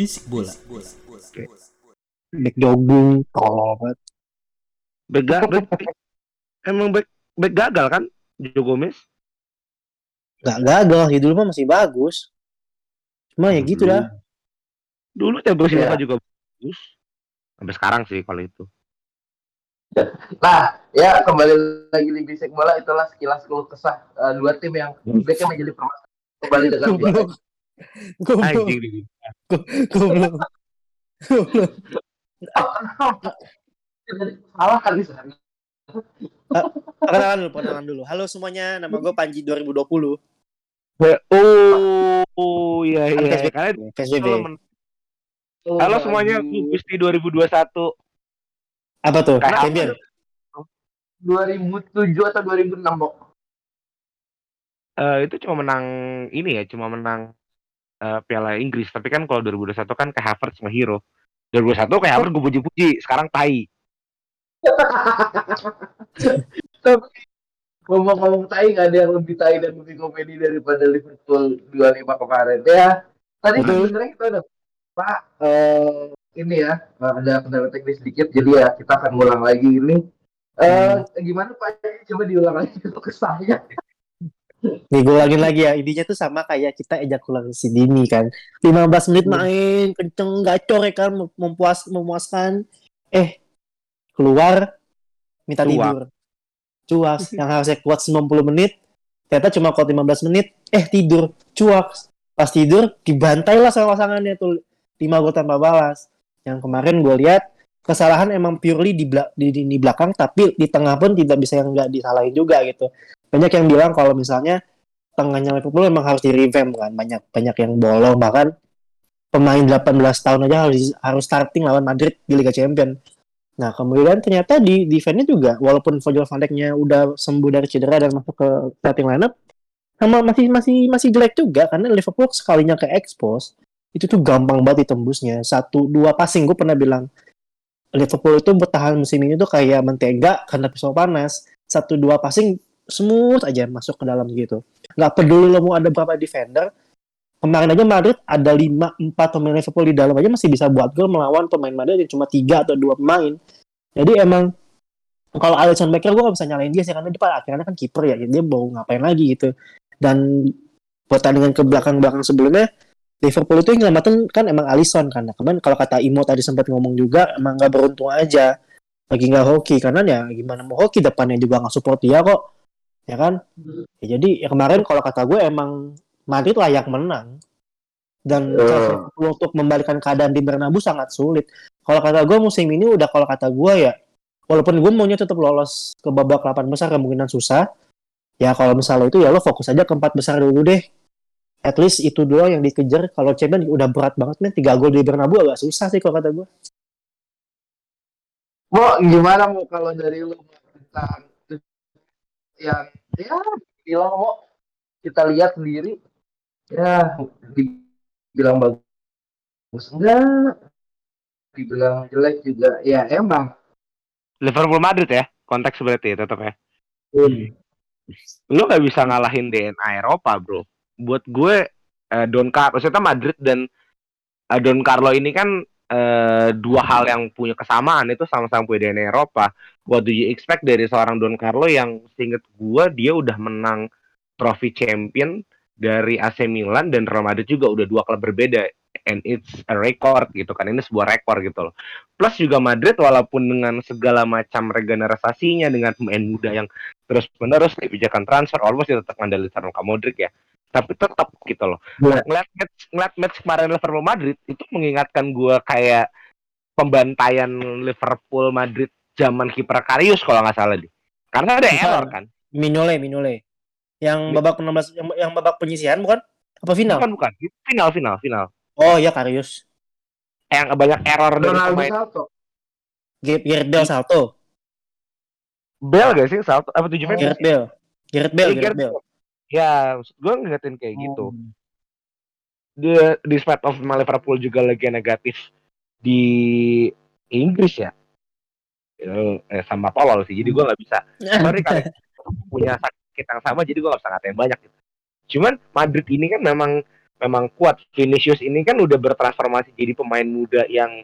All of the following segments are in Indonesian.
Bisik bola. back jogging tolol banget Back, ga- back, emang back, back gagal kan Joe Gomez? Nggak gagal ya dulu mah masih bagus. Cuma ya gitu dah. Dulu Thiago Silva Iya. juga bagus. Sampai sekarang sih kalau itu. Nah, ya kembali lagi di bisik bola. Itulah sekilas keluh kesah eh, dua tim yang backnya menjadi permasalahan. Kembali dengan dua goblok. Goblok. Goblok. Salah kali sehari. perkenalan dulu perkenalan dulu. Halo semuanya nama gue Panji 2020 oh oh iya Kan iya. PSBB. kalian PSBB halo semuanya Gusti 2021 apa tuh? Kayak champion? 2007 atau 2006 Bok? Eh, itu cuma menang ini ya cuma menang eh, Piala Inggris tapi kan kalau 2021 kan kayak Havertz sama Hero 2021 kayak Havertz gue puji-puji sekarang tai Tapi ngomong-ngomong tai nggak ada yang lebih tai dan lebih komedi daripada Liverpool 25 kemarin ya. Tadi sebenarnya kita udah Pak eh, ini ya ada kendala teknis sedikit jadi ya kita akan ngulang lagi ini. Eh gimana Pak? Coba diulang lagi untuk kesahnya. Nih gue ulangin lagi ya. Intinya tuh sama kayak kita ejakulasi dini kan. 15 menit main kenceng gacor ya kan mem- mempuas memuaskan. Eh keluar minta Cuak. tidur. Cuak. Yang harusnya kuat 90 menit ternyata cuma kuat 15 menit. Eh tidur. Cuak. Pas tidur dibantai lah sama pasangannya tuh. 5 gol tanpa balas. Yang kemarin gue lihat kesalahan emang purely di, bela- di, di, di belakang tapi di tengah pun tidak bisa yang nggak disalahin juga gitu banyak yang bilang kalau misalnya tengahnya Liverpool memang harus di revamp kan. Banyak banyak yang bolong. Bahkan pemain 18 tahun aja harus harus starting lawan Madrid di Liga Champion nah kemudian ternyata di defense-nya juga walaupun Virgil van Dijk-nya udah sembuh dari cedera dan masuk ke starting lineup sama masih masih masih jelek juga. Karena Liverpool sekalinya ke expose itu tuh gampang banget ditembusnya. Satu dua passing gue pernah bilang. Liverpool itu bertahan musim ini tuh kayak mentega karena pisau panas. Satu dua passing smooth aja masuk ke dalam gitu. Nggak peduli lo mau ada berapa defender. Kemarin aja Madrid ada 5 4 pemain Liverpool di dalam aja masih bisa buat gol melawan pemain Madrid yang cuma 3 atau 2 pemain. Jadi emang kalau Alisson Becker gue gak bisa nyalain dia sih karena dia pada akhirnya kan kiper ya dia mau ngapain lagi gitu. Dan pertandingan ke belakang-belakang sebelumnya Liverpool itu yang nyelamatin kan emang Alisson kan. Nah, kemarin kalau kata Imo tadi sempat ngomong juga emang nggak beruntung aja lagi nggak hoki karena ya gimana mau hoki depannya juga nggak support dia kok ya kan? Ya, jadi ya kemarin kalau kata gue emang Madrid layak menang. Dan Liverpool untuk membalikan keadaan di Bernabeu sangat sulit. Kalau kata gue musim ini udah kalau kata gue ya walaupun gue maunya tetap lolos ke babak 8 besar kemungkinan susah. Ya kalau misalnya itu ya lo fokus aja ke empat besar dulu deh. At least itu doang yang dikejar. Kalau Champions udah berat banget nih tiga gol di Bernabeu agak susah sih kalau kata gue. Mau gimana mau kalau dari lu tentang yang ya bilang mau kita lihat sendiri. Ya dibilang bagus enggak dibilang jelek juga. Ya emang. Liverpool Madrid ya konteks berarti ya. Tetap ya Hmm. lu nggak bisa ngalahin DNA Eropa bro. Buat gue eh, Don Carlo maksudnya Madrid dan eh, Don Carlo ini kan eh, dua hal yang punya kesamaan itu sama-sama punya DNA Eropa what do you expect dari seorang Don Carlo yang seinget gue dia udah menang trofi champion dari AC Milan dan Real Madrid juga udah dua klub berbeda. And it's a record gitu kan. Ini sebuah rekor gitu loh. Plus juga Madrid walaupun dengan segala macam regenerasinya dengan pemain muda yang terus menerus kebijakan transfer almost tetap ngandalin Luka Modric ya. Tapi tetap gitu loh. Iya. ngeliat match ngeliat match kemarin Liverpool Madrid itu mengingatkan gue kayak pembantaian Liverpool Madrid zaman kiper Karius kalau nggak salah deh karena ada Bukan. error kan Minole, Minole. Yang babak 16 yang, yang babak penyisihan bukan? Apa final? bukan bukan final final final Oh iya Karius. yang banyak error dari Ronaldo pemain Salto. Gareth Bale salto. Bell gak sih Salto apa tujuh Gareth Bale. Gareth Bale, Iya, Gareth Bale. ya maksud gue ngeliatin kayak gitu Oh. di di spite of Liverpool juga lagi negatif di Inggris ya Eh, sama tolol sih jadi gue nggak bisa. Sorry kali punya sakit yang sama jadi gue nggak bisa ngatain banyak gitu. Cuman Madrid ini kan memang memang kuat. Vinicius ini kan udah bertransformasi jadi pemain muda yang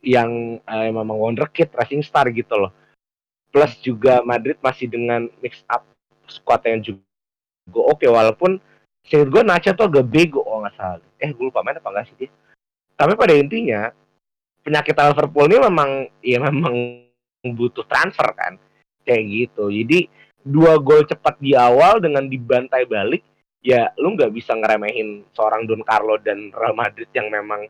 yang eh, memang wonderkid racing star gitu loh. Plus juga Madrid masih dengan mix up squad yang juga oke walaupun seingat gue Nacho tuh agak bego oh nggak salah. Eh gue lupa main apa enggak sih dia. Tapi pada intinya penyakit Liverpool ini memang ya memang butuh transfer kan. Kayak gitu. Jadi dua gol cepat di awal dengan dibantai balik ya lu nggak bisa ngeremehin seorang Don Carlo dan Real Madrid yang memang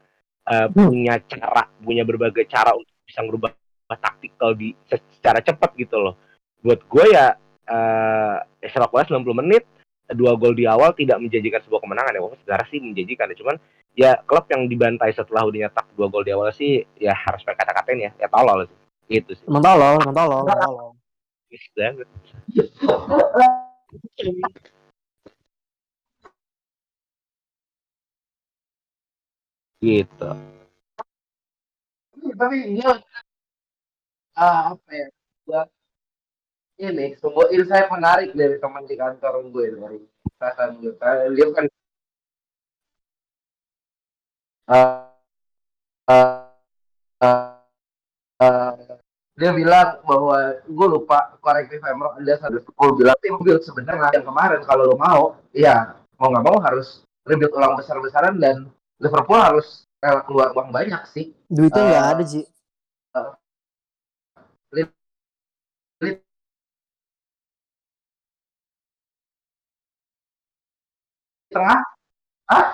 uh, punya cara punya berbagai cara untuk bisa merubah taktikal di secara cepat gitu loh. Buat gue ya uh, sepak bola 90 menit dua gol di awal tidak menjanjikan sebuah kemenangan ya. Walaupun sebenarnya sih menjanjikan ya. Cuman ya klub yang dibantai setelah udah nyetak dua gol di awal sih ya harus berkata-katain ya ya tolol sih gitu sih. Emang tolol, emang tolol, emang tolol. Yes, banget. gitu. Tapi dia ah, apa ya? Gua ini sebuah insight menarik dari teman di kantor gue dari perasaan gue dia kan ah, ah, ah, dia bilang bahwa gue lupa korektif Emro ada satu gue bilang tim build sebenarnya yang kemarin kalau lo mau iya mau nggak mau harus rebuild ulang besar-besaran dan Liverpool harus rela keluar uang banyak sih. Duitnya nggak Eh, ada sih. tengah? Ah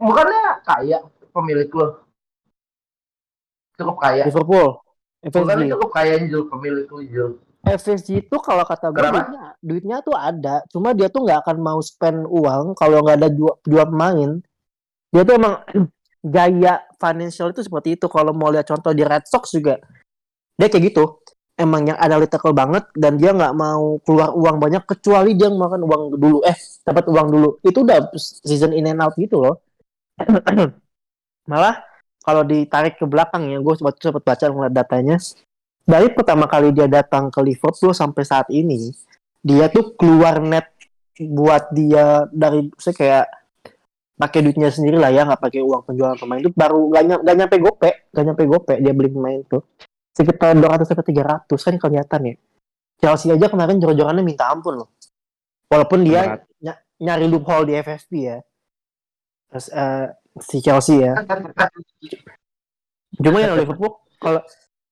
bukannya kaya pemilik lo cukup kaya. Liverpool. Bukannya FSG. cukup kaya Jul pemilik lo Jul FSG itu kalau kata gue Kenapa? duitnya, duitnya tuh ada, cuma dia tuh nggak akan mau spend uang kalau nggak ada jual, jual pemain. Dia tuh emang gaya financial itu seperti itu. Kalau mau lihat contoh di Red Sox juga, dia kayak gitu. Emang yang analytical banget dan dia nggak mau keluar uang banyak kecuali dia makan uang dulu. Eh, dapat uang dulu. Itu udah season in and out gitu loh. Malah kalau ditarik ke belakang ya, gue sempat sempat baca ngeliat datanya. Dari pertama kali dia datang ke Liverpool sampai saat ini dia tuh keluar net buat dia dari saya kayak pakai duitnya sendiri lah ya nggak pakai uang penjualan pemain. Itu baru gak, ny- gak nyampe gope gak nyampe gope dia beli pemain tuh. Sekitar 200 sampai 300 kan kelihatan ya. Chelsea aja kemarin jor-jorannya minta ampun loh. Walaupun dia ny- nyari loophole di FFP ya. Terus, eh, si Chelsea ya Cuma yang Liverpool kalau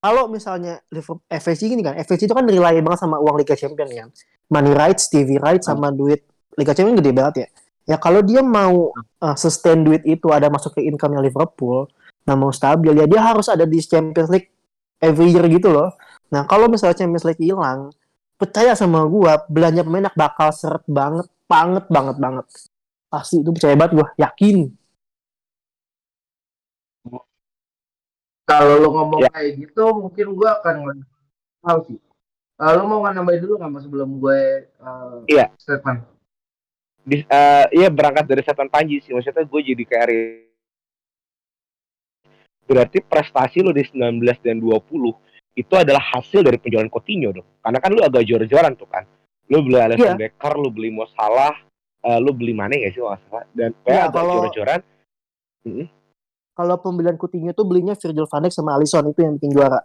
kalau misalnya Liverpool FSG gini kan, FSG itu kan rely banget sama uang Liga Champion kan. Money rights, TV rights sama duit Liga Champion gede banget ya. Ya kalau dia mau uh, sustain duit itu ada masuk ke income Liverpool, nah mau stabil ya dia harus ada di Champions League every year gitu loh. Nah kalau misalnya Champions League hilang, percaya sama gua belanja pemain bakal seret banget, banget, banget, banget. Pasti itu percaya banget gua, yakin. Kalau lo ngomong Ya. kayak gitu mungkin gue akan tahu sih. Eh, lo mau nambahin dulu nggak mas sebelum gue eh, Iya. statement? Di, eh, iya berangkat dari setan Panji sih. Maksudnya gue jadi kayak berarti prestasi lo di 19 dan 20 itu adalah hasil dari penjualan Coutinho dong. Karena kan lu agak jor-joran tuh kan. Lu beli Alisson Becker lu beli Mo Salah eh, lu beli Mane ya sih salah? Dan kayak Iya, agak kalau- jor-joran Kalau pembelian Coutinho tuh belinya Virgil van Dijk sama Alisson itu yang bikin juara.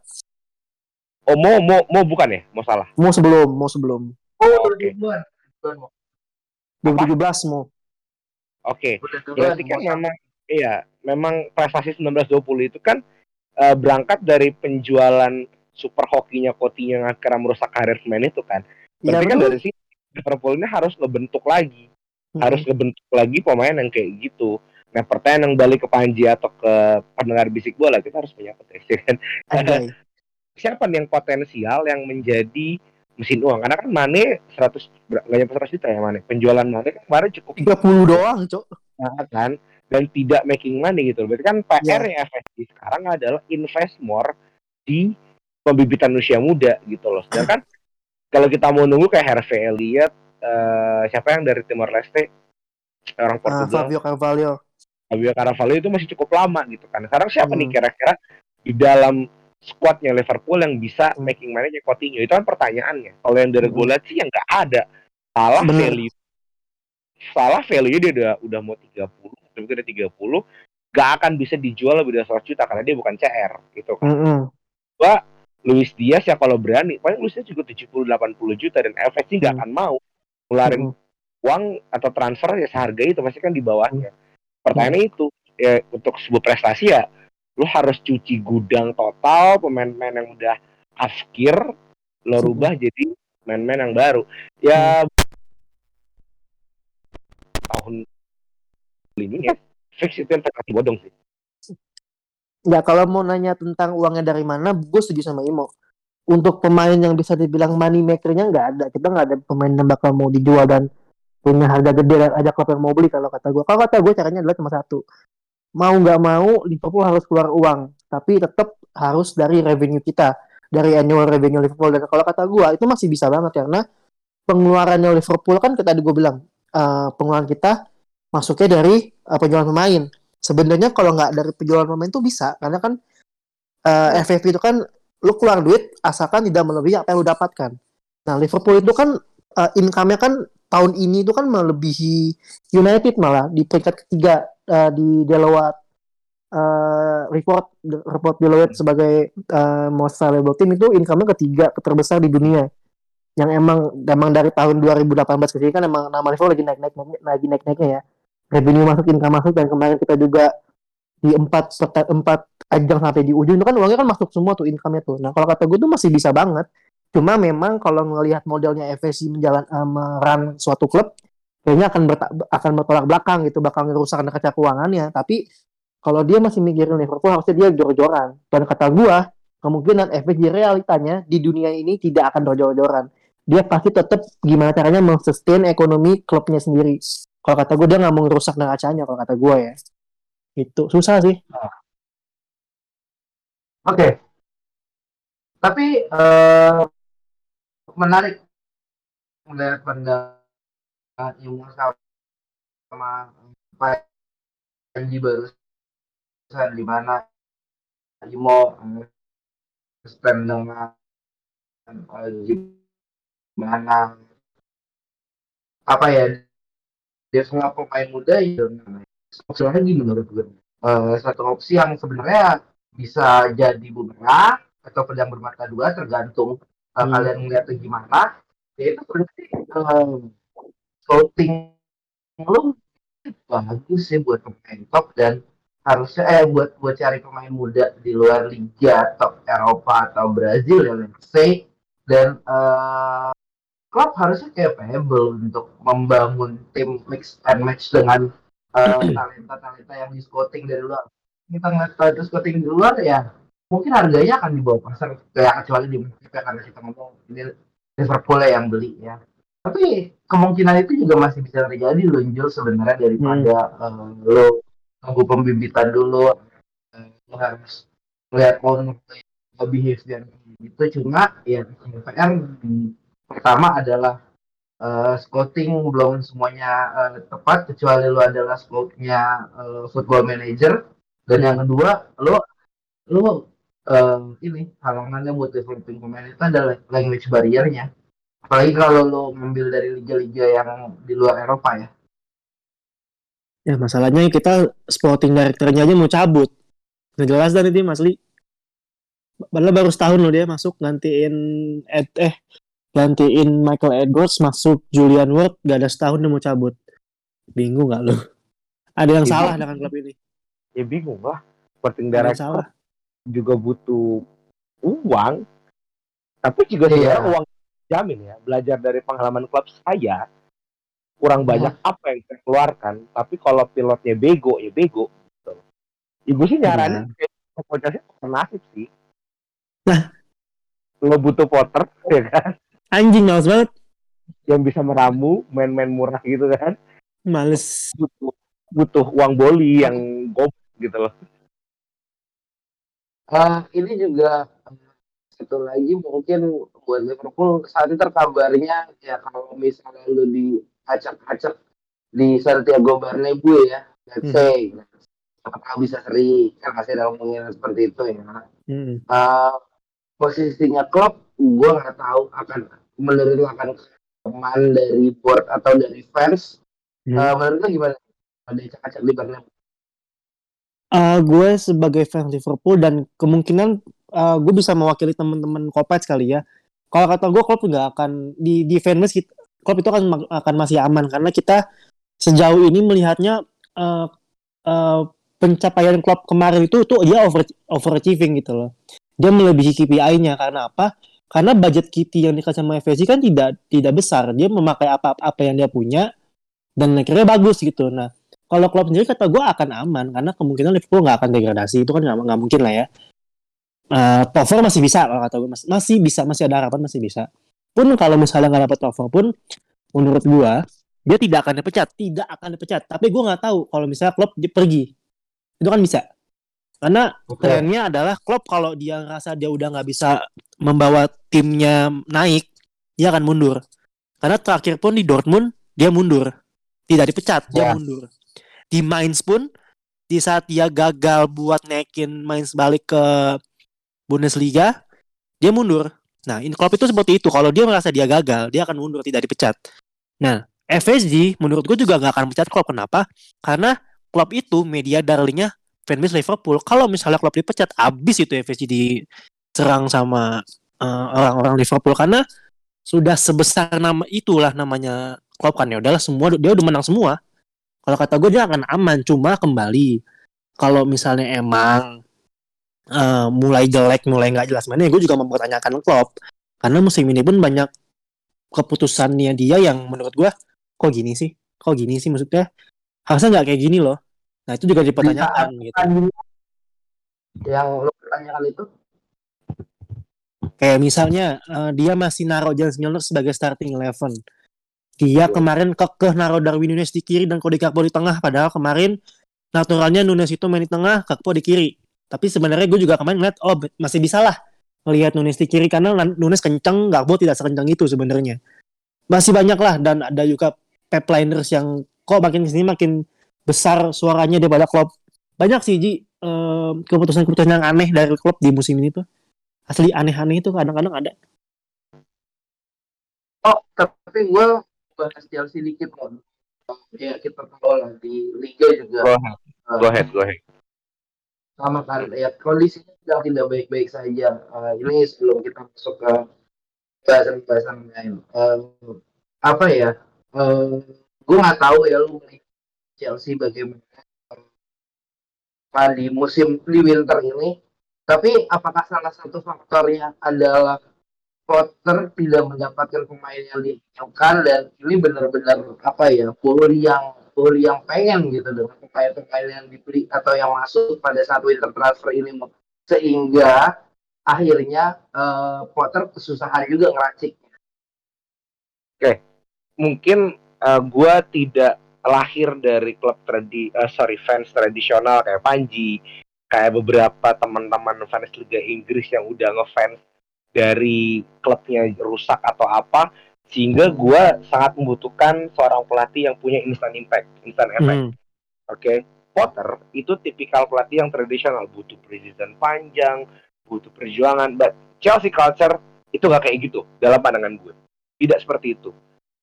oh mau mau mau bukan ya Mo Salah Mau sebelum, mau sebelum. oh Mo. 2017 mau. oke duluan, berarti kan memang iya memang prestasi 19-20 itu kan eh, berangkat dari penjualan super hokinya Coutinho yang akhirnya merusak karir pemain itu kan Iya Berarti kan betul. dari sini Liverpool ini harus ngebentuk lagi Hmm. harus ngebentuk lagi pemain yang kayak gitu. Nah pertanyaan yang balik ke Panji atau ke pendengar bisik bola kita harus punya potensi kan. Anjay. Siapa nih yang potensial yang menjadi mesin uang? Karena kan Mane 100 ber- nggak nyampe 100 juta ya Mane. Penjualan Mane kan kemarin cukup 30 doang, Cok. banget kan dan tidak making money gitu. Berarti kan PR nya FSG sekarang adalah invest more di pembibitan usia muda gitu loh. Sedangkan kalau kita mau nunggu kayak Harvey Elliott, eh, siapa yang dari Timor Leste, orang Ah, Portugal, Fabio Carvalho. Fabio Carvalho itu masih cukup lama gitu kan. Sekarang siapa Hmm. nih kira-kira di dalam squadnya Liverpool yang bisa Hmm. making money-nya Coutinho? Itu kan pertanyaannya. Kalau yang dari Hmm. sih yang nggak ada. Salah Bener. value. Salah value dia udah udah mau 30, mungkin udah 30, gak akan bisa dijual lebih dari 100 juta karena dia bukan CR gitu kan. Mm-mm. Luis Diaz ya kalau berani, paling Luis Diaz juga 70 80 juta dan FSG nggak Hmm. akan mau ngeluarin Mm-mm. uang atau transfer ya seharga itu pasti kan di bawahnya. Pertanyaannya itu ya untuk sebuah prestasi ya lu harus cuci gudang total pemain-pemain yang udah afkir lo Hmm. rubah jadi pemain-pemain yang baru. Ya tahun ini ya fix itu investasi bodong sih. Ya kalau mau nanya tentang uangnya dari mana, gue setuju sama Imo. Untuk pemain yang bisa dibilang money makernya nggak ada. Kita nggak ada pemain yang bakal mau dijual dan punya harga gede ada klub yang mau beli kalau kata gue. Kalau kata gue caranya adalah cuma satu. Mau nggak mau Liverpool harus keluar uang, tapi tetap harus dari revenue kita, dari annual revenue Liverpool. Dan kalau kata gue itu masih bisa banget karena pengeluarannya Liverpool kan tadi gue bilang eh, pengeluaran kita masuknya dari eh, penjualan pemain sebenarnya kalau nggak dari penjualan pemain tuh bisa karena kan eh FFP itu kan lu keluar duit asalkan tidak melebihi apa yang lu dapatkan. Nah Liverpool itu kan eh, income-nya kan tahun ini itu kan melebihi United malah di peringkat ketiga eh, di Deloitte eh, report report Deloitte sebagai eh, most valuable team itu income-nya ketiga terbesar di dunia. Yang emang emang dari tahun 2018 ke sini kan emang nama Liverpool lagi naik naik lagi naik naiknya ya revenue masuk income masuk dan kemarin kita juga di empat empat ajang sampai di ujung itu kan uangnya kan masuk semua tuh income-nya tuh. Nah kalau kata gue tuh masih bisa banget. Cuma memang kalau ngelihat modelnya FSC menjalan uh, merun suatu klub kayaknya akan berta- akan bertolak belakang gitu bakal ngerusak neraca keuangannya. Tapi kalau dia masih mikirin Liverpool harusnya dia jor-joran. Dan kata gua kemungkinan FSG realitanya di dunia ini tidak akan jor-joran. Dia pasti tetap gimana caranya mengsustain ekonomi klubnya sendiri kalau kata gue dia nggak mau ngerusak neracanya kalau kata gue ya itu susah sih Oke. Tapi eh menarik. Melihat pandangan ilmu sama Panji barusan di mana Imo eh, stand dengan gimana apa ya dia semua pemain muda ya opsinya gini menurut gue. Eh, satu opsi yang sebenarnya bisa jadi bumerang atau pedang bermata dua tergantung uh, Hmm. kalian melihatnya gimana yaitu berarti um, scouting lu bagus sih buat pemain top dan harusnya eh buat buat cari pemain muda di luar liga top Eropa atau Brazil ya let's say dan uh, klub harusnya capable untuk membangun tim mix and match dengan uh, talenta-talenta yang di scouting dari luar kita ngeliat talenta scouting di luar ya mungkin harganya akan dibawa pasar kayak kecuali di kita karena kita ngomong ini Liverpool yang beli ya. Tapi kemungkinan itu juga masih bisa terjadi lo Jul sebenarnya daripada eh, lo tunggu pembibitan dulu eh, lo harus melihat owner behavior gitu. Cuma ya PR di pertama adalah eh, scouting belum semuanya eh, tepat kecuali lo adalah scoutnya eh, football manager. Dan yang kedua lo lo eh, ini halangannya buat developing pemain itu adalah language barriernya. Apalagi kalau lo ngambil dari liga-liga yang di luar Eropa ya. Ya masalahnya kita sporting directornya aja mau cabut. Nggak jelas dan itu Mas Li. Padahal baru setahun loh dia masuk gantiin Ed, eh gantiin Michael Edwards masuk Julian Ward gak ada setahun dia mau cabut. Bingung nggak lo? Ada yang Iya. salah dengan klub ini? Ya bingung lah. Sporting director. salah juga butuh uang. Tapi juga Iya. sebenarnya uang jamin ya. Belajar dari pengalaman klub saya, kurang banyak apa yang saya keluarkan tapi kalau pilotnya bego ya bego gitu. ibu sih nyaranin kayak vouchernya poker nasib sih Nah. lo butuh potter ya kan Anjing males banget. yang bisa meramu main-main murah gitu kan Males. butuh butuh uang boli yang gob gitu loh Ah, ini juga eh, satu lagi mungkin buat Liverpool saat ini terkabarnya ya kalau misalnya lu diacak-acak di Santiago Bernabeu ya, let's Hmm. say, apakah bisa seri kan masih ada kemungkinan seperti itu ya. Hmm. Eh, posisinya klub gue nggak tahu akan menurut lu akan teman dari board atau dari fans. Hmm. Eh, menurut lu gimana? Ada acak-acak di Bernabeu. Eh, gue sebagai fans Liverpool dan kemungkinan eh, gue bisa mewakili teman-teman Kopet sekali ya. Kalau kata gue klub nggak akan di di fanbase kita, klub itu akan akan masih aman karena kita sejauh ini melihatnya eh, eh, pencapaian klub kemarin itu tuh dia over overachieving gitu loh. Dia melebihi KPI-nya karena apa? Karena budget KT yang dikasih sama FSG kan tidak tidak besar. Dia memakai apa apa yang dia punya dan akhirnya bagus gitu. Nah, kalau klub sendiri kata gue akan aman karena kemungkinan Liverpool nggak akan degradasi itu kan nggak nggak mungkin lah ya. Uh, top four masih bisa kalau kata gue masih, masih bisa masih ada harapan masih bisa. Pun kalau misalnya nggak dapet top four pun menurut gue dia tidak akan dipecat tidak akan dipecat. Tapi gue nggak tahu kalau misalnya klub pergi itu kan bisa. Karena trennya adalah klub kalau dia ngerasa dia udah nggak bisa membawa timnya naik dia akan mundur. Karena terakhir pun di Dortmund dia mundur tidak dipecat dia Ya. mundur di Mainz pun di saat dia gagal buat naikin Mainz balik ke Bundesliga dia mundur. Nah ini klub itu seperti itu. Kalau dia merasa dia gagal dia akan mundur tidak dipecat. Nah FSG menurut gue juga nggak akan pecat klub. Kenapa? Karena klub itu media darlingnya fanbase Liverpool. Kalau misalnya klub dipecat abis itu FSG diserang sama eh, orang-orang Liverpool. Karena sudah sebesar nama itulah namanya klub kan. Ya udahlah semua dia udah menang semua kalau kata gue dia akan aman cuma kembali. Kalau misalnya emang eh, mulai jelek mulai nggak jelas mainnya gue juga mempertanyakan klub karena musim ini pun banyak keputusannya dia yang menurut gue kok gini sih? Kok gini sih maksudnya? Harusnya nggak kayak gini loh. Nah itu juga dipertanyakan gitu. yang lu pertanyakan itu? Kayak misalnya eh, dia masih naruh James Milner sebagai starting eleven. Dia kemarin kekeh naruh Darwin Nunes di kiri dan Cody Gakpo di tengah. Padahal kemarin naturalnya Nunes itu main di tengah, Gakpo di kiri. Tapi sebenarnya gue juga kemarin ngeliat, oh masih bisa lah melihat Nunes di kiri karena Nunes kenceng, Gakpo tidak sekencang itu sebenarnya. Masih banyak lah dan ada juga Pep Liners yang kok makin ke sini makin besar suaranya daripada klub. Banyak sih Ji eh, keputusan-keputusan yang aneh dari klub di musim ini tuh asli aneh-aneh itu kadang-kadang ada. Oh, tapi gue bahas Chelsea dikit loh. Ya kita tahu lah di Liga juga Go ahead, eh, go ahead, go ahead. sama kan ya kondisinya sedang tidak baik-baik saja. Eh, ini sebelum kita masuk ke bahasan-bahasan lain. Eh, apa ya? Eh, gue nggak tahu ya lu melihat Chelsea bagaimana di musim di winter ini. Tapi apakah salah satu faktornya adalah Potter tidak mendapatkan pemain yang diinginkan dan ini benar-benar apa ya full yang full yang pengen gitu dengan pemain-pemain yang dibeli atau yang masuk pada saat winter transfer ini sehingga akhirnya eh, Potter kesusahan juga ngeracik. Mungkin eh, gua tidak lahir dari klub tradi, eh, sorry fans tradisional kayak Panji, kayak beberapa teman-teman fans Liga Inggris yang udah ngefans dari klubnya rusak atau apa, sehingga gua sangat membutuhkan seorang pelatih yang punya instant impact, instant effect. Hmm. Oke, Potter itu tipikal pelatih yang tradisional, butuh preseason panjang, butuh perjuangan. But Chelsea culture itu nggak kayak gitu dalam pandangan gue. Tidak seperti itu.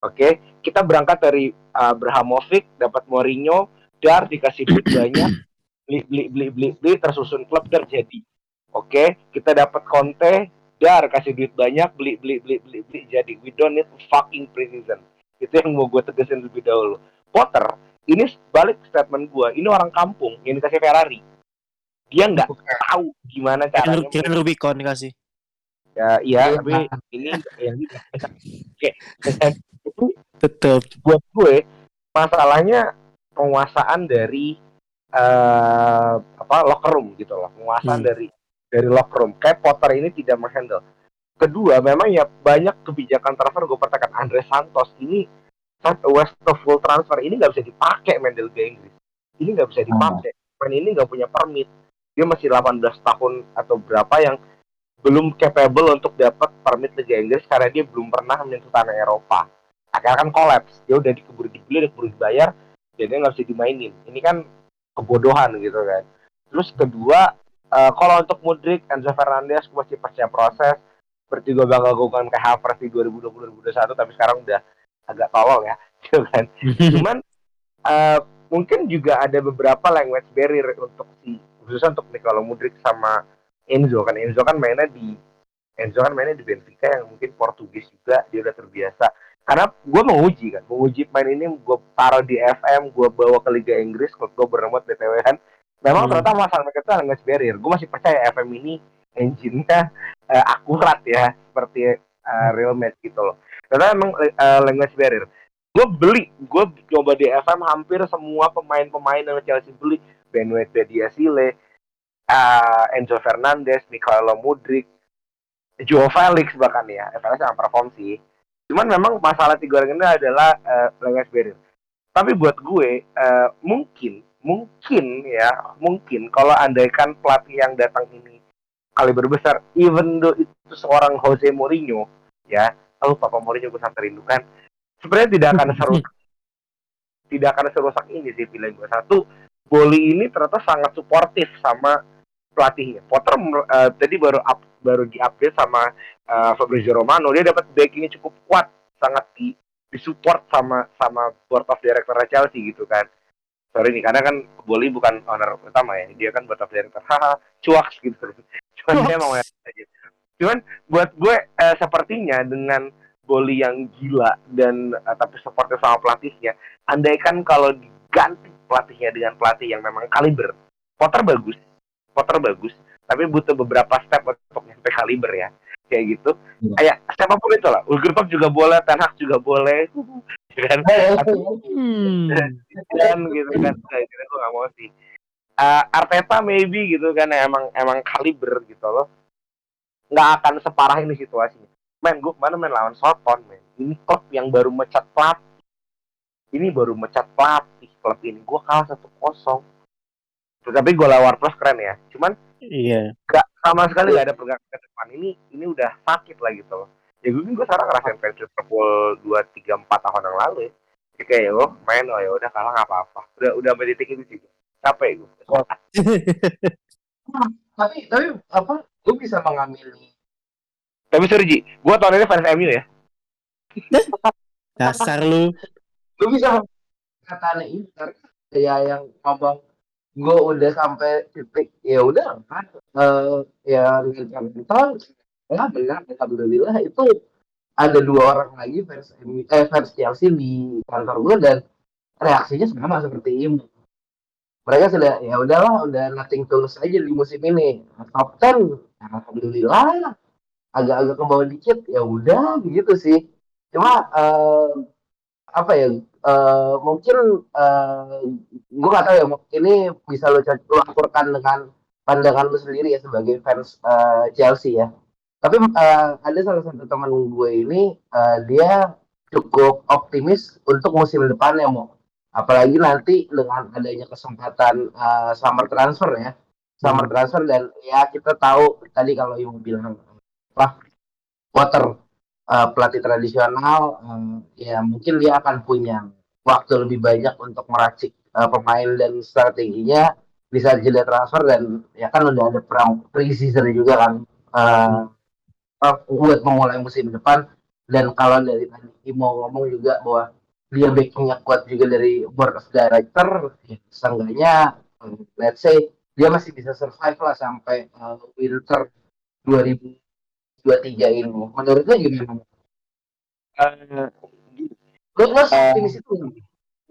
Oke, kita berangkat dari uh, Abrahamovic, dapat Mourinho, dar dikasih duit banyak, beli beli beli beli, beli tersusun klub terjadi. Oke, kita dapat Conte, dar kasih duit banyak, beli beli beli beli beli jadi. We don't need fucking preseason. Itu yang mau gue tegasin lebih dahulu. Potter ini balik statement gua ini orang kampung yang dikasih Ferrari dia nggak tahu gimana caranya Kirain, kirain Rubicon dikasih. ya iya Iya. tapi ini yang oke itu Tetep. buat gue masalahnya penguasaan dari eh apa locker room gitu loh penguasaan Hmm. dari dari locker room. Kayak Potter ini tidak menghandle. Kedua memang ya banyak kebijakan transfer gue perhatikan Andre Santos ini West of full transfer ini nggak bisa dipakai main di Liga Inggris ini nggak bisa dipakai. Main ini nggak punya permit. Dia masih 18 tahun atau berapa yang belum capable untuk dapat permit Liga Inggris karena dia belum pernah menyentuh tanah Eropa. Akhirnya kan kolaps. Dia udah dikeburu dibeli udah keburu dibayar jadi nggak bisa dimainin. Ini kan kebodohan gitu kan. Terus kedua eh, kalau untuk Mudrik Enzo Fernandez gue masih percaya proses. Seperti gue bakal lakukan kayak Havertz di 2020-2021 tapi sekarang udah agak tolol ya gitu kan. Cuman eh, mungkin juga ada beberapa language barrier untuk si khususnya untuk Nicolo Mudrik sama Enzo kan. Enzo kan mainnya di Enzo kan mainnya di Benfica yang mungkin Portugis juga dia udah terbiasa. Karena gue mau uji kan mau uji main ini gue taruh di FM gue bawa ke Liga Inggris klub gue beremot BTW kan memang Hmm. ternyata masalah mereka itu language barrier gue masih percaya FM ini engine-nya eh, akurat ya seperti eh, real match gitu loh. Karena emang eh, language barrier. Gue beli gue coba di FM hampir semua pemain-pemain yang Chelsea beli. Benwet Bediasile eh, Enzo Fernandez Mikaelo Mudrik Joe Felix bahkan ya. Felix yang perform sih. Cuman memang masalah tiga orang ini adalah eh, language barrier. Tapi buat gue eh, mungkin mungkin ya mungkin kalau andaikan pelatih yang datang ini kaliber besar even though itu seorang Jose Mourinho ya oh Papa Mourinho gue sangat rindukan sebenarnya tidak akan seru tidak akan serusak ini sih pilihan gue satu Boli ini ternyata sangat suportif sama pelatihnya. Potter eh, tadi baru up, baru diupdate sama eh, Fabrizio Romano dia dapat backingnya cukup kuat sangat di disupport sama sama board of director Chelsea gitu kan sorry nih karena kan Boli bukan owner utama ya dia kan board of director. Haha cuaks gitu. Cuman dia mau aja cuman buat gue eh, sepertinya dengan Boli yang gila dan eh, tapi supportnya sama pelatihnya andaikan kalau diganti pelatihnya dengan pelatih yang memang kaliber Potter bagus. Potter bagus tapi butuh beberapa step untuk nyampe kaliber ya kayak gitu. Iya. kayak siapa pun itu lah. Ulger Klopp juga boleh Ten Hag juga boleh. Ya kan? Hmm. dan gitu kan. Nah, itu gue gak mau sih. Eh, Arteta maybe gitu kan emang emang kaliber gitu loh. Nggak akan separah ini situasinya. Men gue mana main lawan Soton men. Ini klub yang baru mecat pelatih ini baru mecat pelatih klub ini. Gue kalah satu kosong. Tapi gue lawan plus keren ya. Cuman Iya. gak sama sekali gak ada pergerakan ke depan. Ini ini udah sakit lah gitu loh ya gue gue sekarang ngerasain fans Liverpool dua tiga empat tahun yang lalu ya. Jadi kayak ya oh, main oh ya udah kalah nggak apa-apa. Udah udah sampai titik itu sih capek gue tapi tapi apa gue bisa mengambil tapi sorry Ji gue tahun ini fans MU ya. Dasar lu. gue bisa kata ini karena ya yang ngomong gue udah sampai titik ya udah kan eh ya dengan Carrington ya benar alhamdulillah itu ada dua orang lagi MU eh fans Chelsea di kantor gue dan reaksinya sama seperti ini. Mereka sudah ya udahlah udah nothing tulus aja di musim ini. Top 10 alhamdulillah agak-agak ke bawah dikit ya udah gitu sih. Cuma eh, apa ya eh, mungkin eh, gue gak tahu ya ini bisa lo lo akurkan dengan pandangan lu sendiri ya sebagai fans eh, Chelsea ya. Tapi eh, ada salah satu teman gue ini eh, dia cukup optimis untuk musim depan ya mau apalagi nanti dengan adanya kesempatan eh, summer transfer ya. Summer transfer dan ya kita tahu tadi kalau ibu bilang apa Potter eh, pelatih tradisional eh, ya mungkin dia akan punya waktu lebih banyak untuk meracik eh, pemain dan strateginya. Bisa jeda transfer dan ya kan udah ada perang pre-season juga kan eh, buat memulai musim depan. Dan kalau dari tadi Imo ngomong juga bahwa dia backingnya kuat juga dari board of director ya, seenggaknya let's say dia masih bisa survive lah sampai eh, winter 2023 ini. Menurutnya gimana? Eh, Gue Eh, optimis itu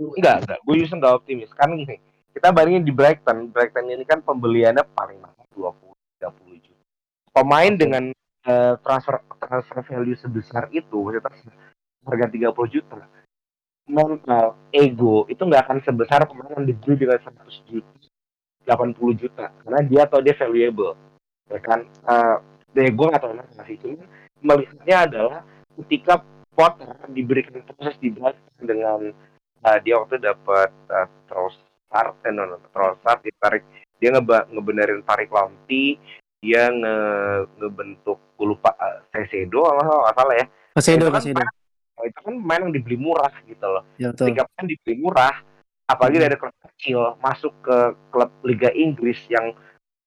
enggak enggak. Gue justru enggak optimis. Karena gini kita bandingin di Brighton. Brighton ini kan pembeliannya paling mahal 20 30 juta. Pemain dengan eh, transfer transfer value sebesar itu maksudnya harga 30 juta mental, ego itu nggak akan sebesar pemain yang dibeli dengan 100 juta, 80 juta. Karena dia atau dia valuable, ya kan? Eh, ya gue nggak tahu kenapa sih, cuman melihatnya adalah ketika Potter diberikan proses di dengan eh, dia waktu dapat uh, Trossard, eh, no, no, Trossard ditarik. Dia ngeba, ngebenerin tarik Lamptey, dia nge, ngebentuk gue lupa uh, Sesedo kalau nggak salah ya. Kasedo, itu kan pemain- itu kan pemain yang dibeli murah gitu loh. Ya, betul. ketika pemain dibeli murah apalagi Hmm. dari klub kecil masuk ke klub Liga Inggris yang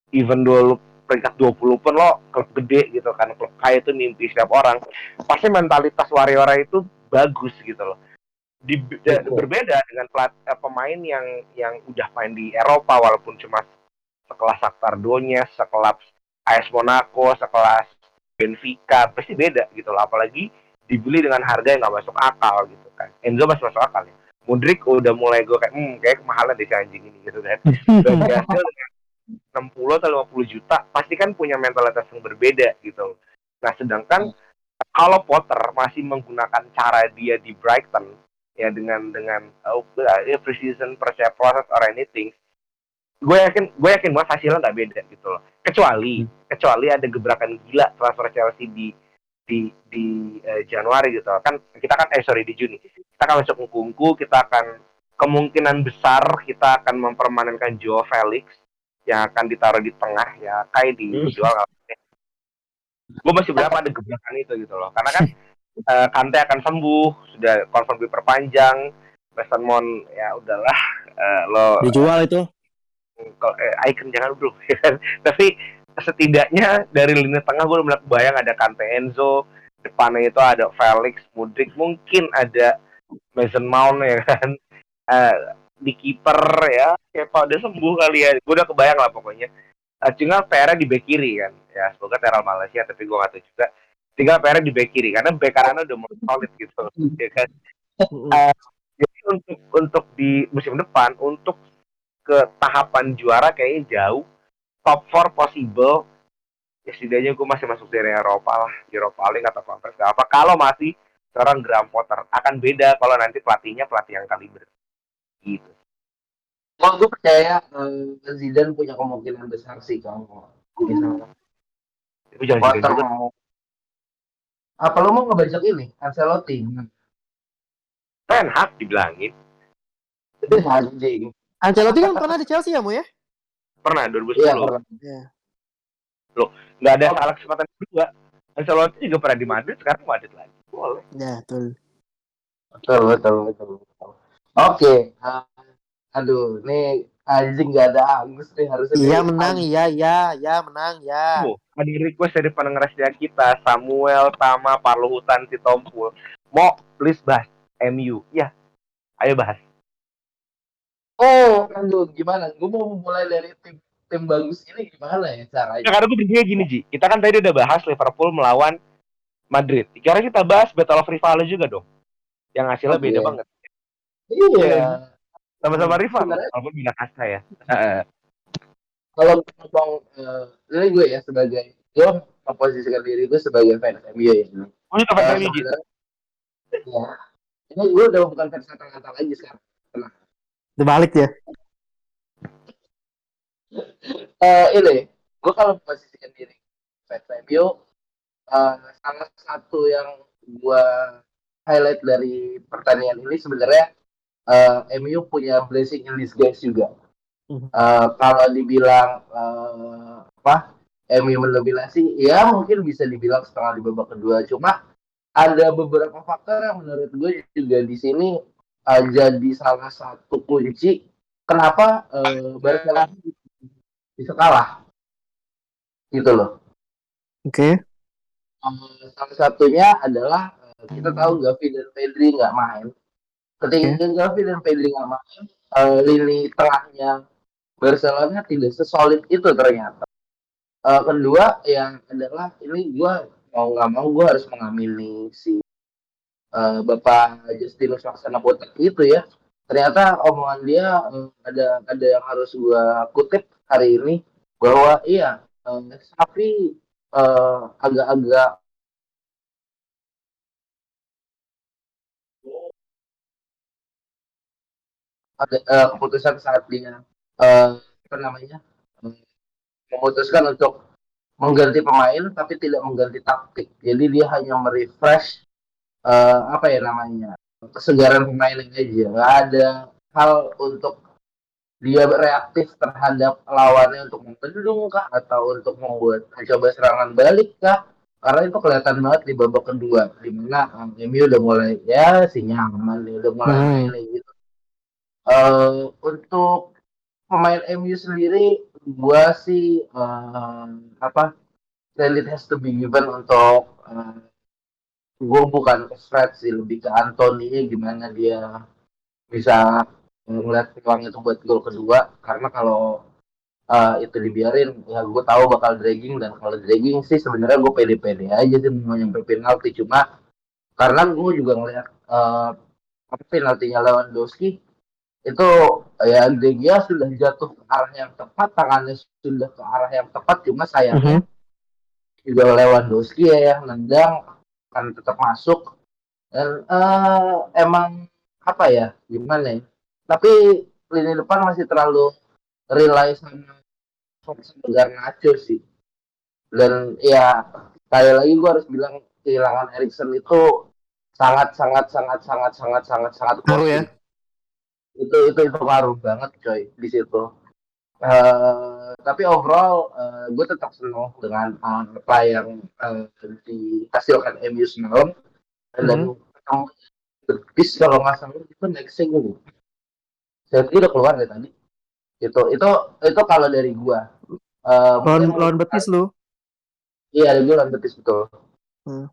even dulu peringkat 20 pun lo klub gede gitu kan klub kaya itu mimpi setiap orang. Pasti mentalitas warrior itu bagus gitu loh. Di, da- Betul. berbeda dengan pelat, eh, pemain yang yang udah main di Eropa walaupun cuma sekelas Shakhtar Donetsk, sekelas AS Monaco, sekelas Benfica pasti beda gitu loh. Apalagi dibeli dengan harga yang nggak masuk akal gitu kan. Enzo masih masuk akal ya. Mudrik udah mulai gue kayak hmm kayak kemahalan deh si anjing ini gitu kan. Dan hasil dengan 60 atau 50 juta pasti kan punya mentalitas yang berbeda gitu. Nah sedangkan kalau Potter masih menggunakan cara dia di Brighton ya dengan dengan ya, precision process or anything gue yakin gue yakin banget hasilnya nggak beda gitu loh. Kecuali kecuali ada gebrakan gila transfer Chelsea di di di eh, Januari gitu. Kan kita kan eh sorry di Juni. Kita akan masuk ungku kita akan kemungkinan besar kita akan mempermanenkan Joe Felix yang akan ditaruh di tengah ya kayak dijual gue masih berapa ada gebrakan itu gitu loh. Karena kan eh, Kante akan sembuh sudah confirm diperpanjang Mason Mount ya udahlah eh, lo Dijual itu. kalau eh, icon jangan bro. Tapi setidaknya dari lini tengah gue mulai kebayang ada Kante Enzo depannya itu ada Felix Mudrik mungkin ada Mason Mount ya kan. Eh, di kiper ya. Kayak udah sembuh kali ya. Gue udah kebayang lah pokoknya. Eh, tinggal PR di back kiri kan. Ya semoga Teral Malaysia tapi gue gak tahu juga. Tinggal PR di back kiri karena back kanan udah mulai solid gitu ya kan. Eh, jadi untuk untuk di musim depan untuk ke tahapan juara kayaknya jauh. Top 4 possible. Ya setidaknya gue masih masuk dari Eropa lah. Eropa League atau Conference gak apa kalau masih seorang Graham Potter akan beda kalau nanti pelatihnya pelatih yang kaliber gitu. Kalau gue percaya eh, Zidane punya kemungkinan besar sih kalau misalnya. Tapi jangan Potter mau apa lo mau ngebajak ini? Ancelotti. Ten Hag dibilangin. Itu anjing Ancelotti kan pernah di Chelsea ya, Mo ya? pernah 2010 iya. Pernah. nggak ada salah kesempatan kedua. Ancelotti juga pernah di Madrid sekarang Madrid lagi. Boleh. Ya, betul. betul betul betul, betul. Oke. Eh, aduh nih anjing gak ada Agus nih harusnya. Iya menang, iya, iya, iya menang, ya. Oh, ada request dari pendengar setia kita Samuel Tama Parluhutan si Tompul. Mau please bahas. MU ya ayo bahas. Oh aduh gimana? Gue mau mulai dari tim tim bagus ini gimana ya caranya? Ya, karena gue berpikir gini Ji, kita kan tadi udah bahas Liverpool melawan Madrid. Sekarang kita bahas Battle of Rival juga dong. Yang hasilnya Oke. beda banget. Iya. Sama-sama rival, Sebenarnya- walaupun beda kasta ya. Heeh. kalau ngomong eh, ini gue ya sebagai gue memposisikan diri gue sebagai fans MU ya. Oh, itu apa Eh, MU sebenarnya- ya ini gue udah bukan fans kata-kata lagi sekarang. Dibalik ya. eh ini gue kalau memposisikan diri fans MU eh, salah satu yang gue highlight dari pertandingan ini sebenarnya eh, MU punya blessing in disguise juga. Eh, kalau dibilang eh, apa MU mendominasi ya mungkin bisa dibilang setengah di babak kedua. Cuma ada beberapa faktor yang menurut gue juga di sini eh, jadi salah satu kunci kenapa eh, Barcelona bisa kalah. Gitu loh. Oke. Eh, salah satunya adalah kita tahu Gavi dan Pedri nggak main ketika Gavi dan Pedri nggak main eh, lini tengahnya Barcelona tidak sesolid itu ternyata. Eh, kedua yang adalah ini gue mau nggak mau gue harus mengamini si eh, Bapak Justinus Laksana Botak itu ya. Ternyata omongan dia eh, ada ada yang harus gue kutip hari ini bahwa iya Safi eh, agak-agak ada eh, keputusan saat dia eh, apa namanya memutuskan untuk mengganti pemain tapi tidak mengganti taktik. Jadi dia hanya merefresh eh, apa ya namanya kesegaran pemain aja. Nggak ada hal untuk dia reaktif terhadap lawannya untuk membendung kah atau untuk membuat mencoba serangan balik kah karena itu kelihatan banget di babak kedua di mana MU udah mulai ya si nyaman nih, udah mulai Hmm. Eh, untuk pemain MU sendiri gua sih eh, apa credit has to be given untuk eh, gue bukan Fred sih lebih ke Anthony. Gimana dia bisa ngeliat peluang itu buat gol kedua. Karena kalau uh, itu dibiarin ya gue tahu bakal dragging. Dan kalau dragging sih sebenarnya gue pede-pede aja sih mau nyampe penalti. Cuma karena gue juga ngeliat uh, penaltinya Lewandowski itu ya Gea sudah jatuh ke arah yang tepat tangannya sudah ke arah yang tepat cuma sayangnya juga Lewandowski ya yang nendang kan tetap masuk. Dan eh, emang apa ya gimana ya tapi lini depan masih terlalu rely sama Garnacho sih. Dan ya sekali lagi gue harus bilang kehilangan Erikson itu sangat sangat sangat sangat sangat sangat sangat Ngaruh ya? Itu itu itu ngaruh banget coy di situ. Eh, tapi overall gue tetap senang dengan eh, apa yang eh, dihasilkan MU semalam. Dan ketemu Betis kalau nggak salah itu nextnya gue saya udah keluar deh tadi? Itu itu itu kalau dari gua. Eh, Lawan lawan Betis lu. iya dari gua lawan betis betul. Hmm.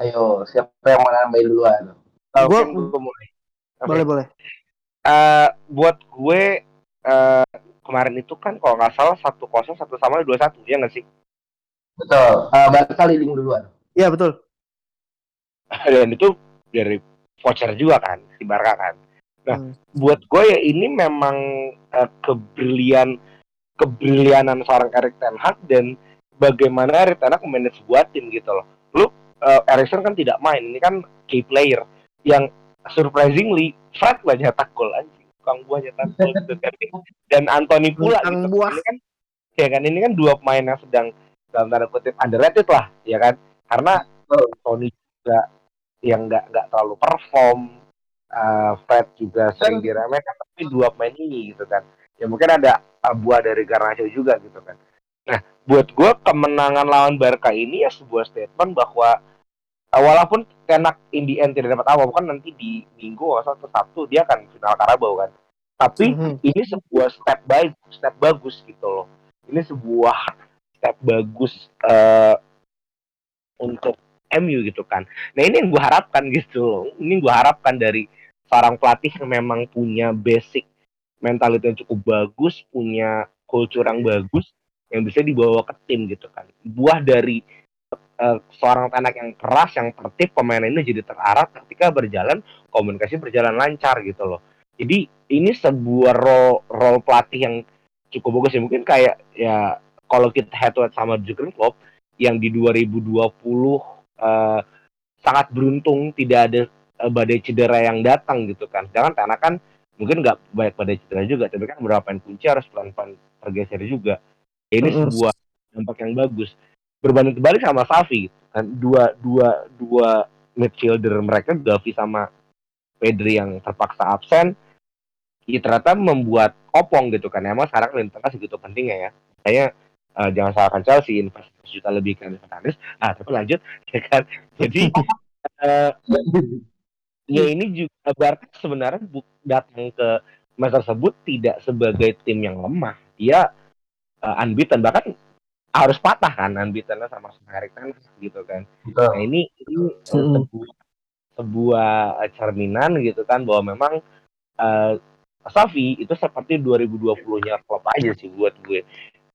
Ayo siapa yang mau nambahin duluan Oke, Gua- gua mulai. Oke. Boleh boleh. Eh, buat gue eh, kemarin itu kan kalau nggak salah satu kosong satu sama dua satu ya nggak sih betul uh, Barca leading duluan Iya betul. dan itu dari voucher juga kan si Barca kan nah Hmm. buat gue ya ini memang eh, kebrilian kebrilianan seorang Erik Ten Hag dan bagaimana Erik Ten Hag memanage sebuah tim gitu loh lu eh, Erikson kan tidak main. Ini kan key player yang surprisingly Fred lah nyetak gol anjing. Tukang buah nyetak gol gitu kan. dan Anthony pula Tukang gitu. buah. ini kan ya kan ini kan dua pemain yang sedang dalam tanda kutip underrated lah ya kan. Karena. Tony juga yang nggak nggak terlalu perform uh, Fred juga sering diremehkan tapi dua pemain ini gitu kan. Ya mungkin ada uh, buah dari Garnacho juga gitu kan nah buat gue kemenangan lawan Barca ini ya sebuah statement bahwa uh, walaupun Tenak in the end tidak dapat apa kan nanti di minggu atau Sabtu dia akan final Karabau kan. Tapi Mhm. ini sebuah step baik step bagus gitu loh. Ini sebuah step bagus eh, untuk MU gitu kan. Nah ini yang gue harapkan gitu loh. Ini gue harapkan dari seorang pelatih yang memang punya basic mentality yang cukup bagus punya culture yang bagus yang bisa dibawa ke tim gitu kan. Buah dari eh, seorang tenak yang keras yang tertib pemain ini jadi terarah ketika berjalan komunikasi berjalan lancar gitu loh. Jadi ini sebuah role role pelatih yang cukup bagus ya mungkin kayak ya kalau kita head to head sama Jurgen Klopp yang di 2020 eh, sangat beruntung tidak ada eh, badai cedera yang datang gitu kan. Jangan karena kan mungkin nggak banyak badai cedera juga tapi kan beberapa pemain kunci harus pelan-pelan tergeser juga ini sebuah dampak yang bagus. Berbanding terbalik sama Safi kan? Dua dua dua midfielder mereka Gavi sama Pedri yang terpaksa absen ya ternyata membuat opong gitu kan. Emang sekarang lini tengah segitu pentingnya ya. Saya eh, jangan salahkan Chelsea investasi juta lebih ke Fernandes ah tapi lanjut ya kan? Jadi eh, ya ini juga Barca sebenarnya datang ke match tersebut tidak sebagai tim yang lemah. Dia eh, unbeaten bahkan harus patah kan unbeaten sama Ten Hag gitu kan Betul. nah ini ini eh, sebuah sebuah eh, cerminan gitu kan bahwa memang eh Safi itu seperti 2020-nya klub aja sih buat gue.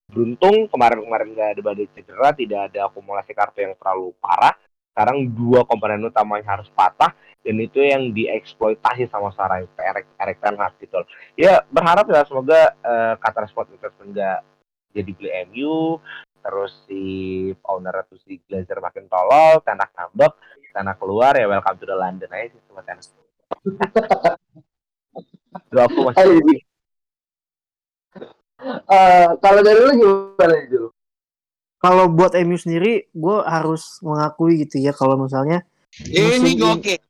Beruntung kemarin-kemarin nggak ada badai cedera, tidak ada akumulasi kartu yang terlalu parah. Sekarang dua komponen utamanya harus patah dan itu yang dieksploitasi sama seorang Erik Erik Ten Hag gitu. Ya berharap ya semoga eh, Qatar Sport Investment nggak jadi beli MU. terus si owner tuh si Glazer makin tolol tenak ngambek tenak keluar ya welcome to the London aja sih sama tenak Doaku masih Ayo, Ji. Eh, kalau dari lu gimana Jul? Kalau buat MU sendiri, gue harus mengakui gitu ya kalau misalnya Ini Musim gokil.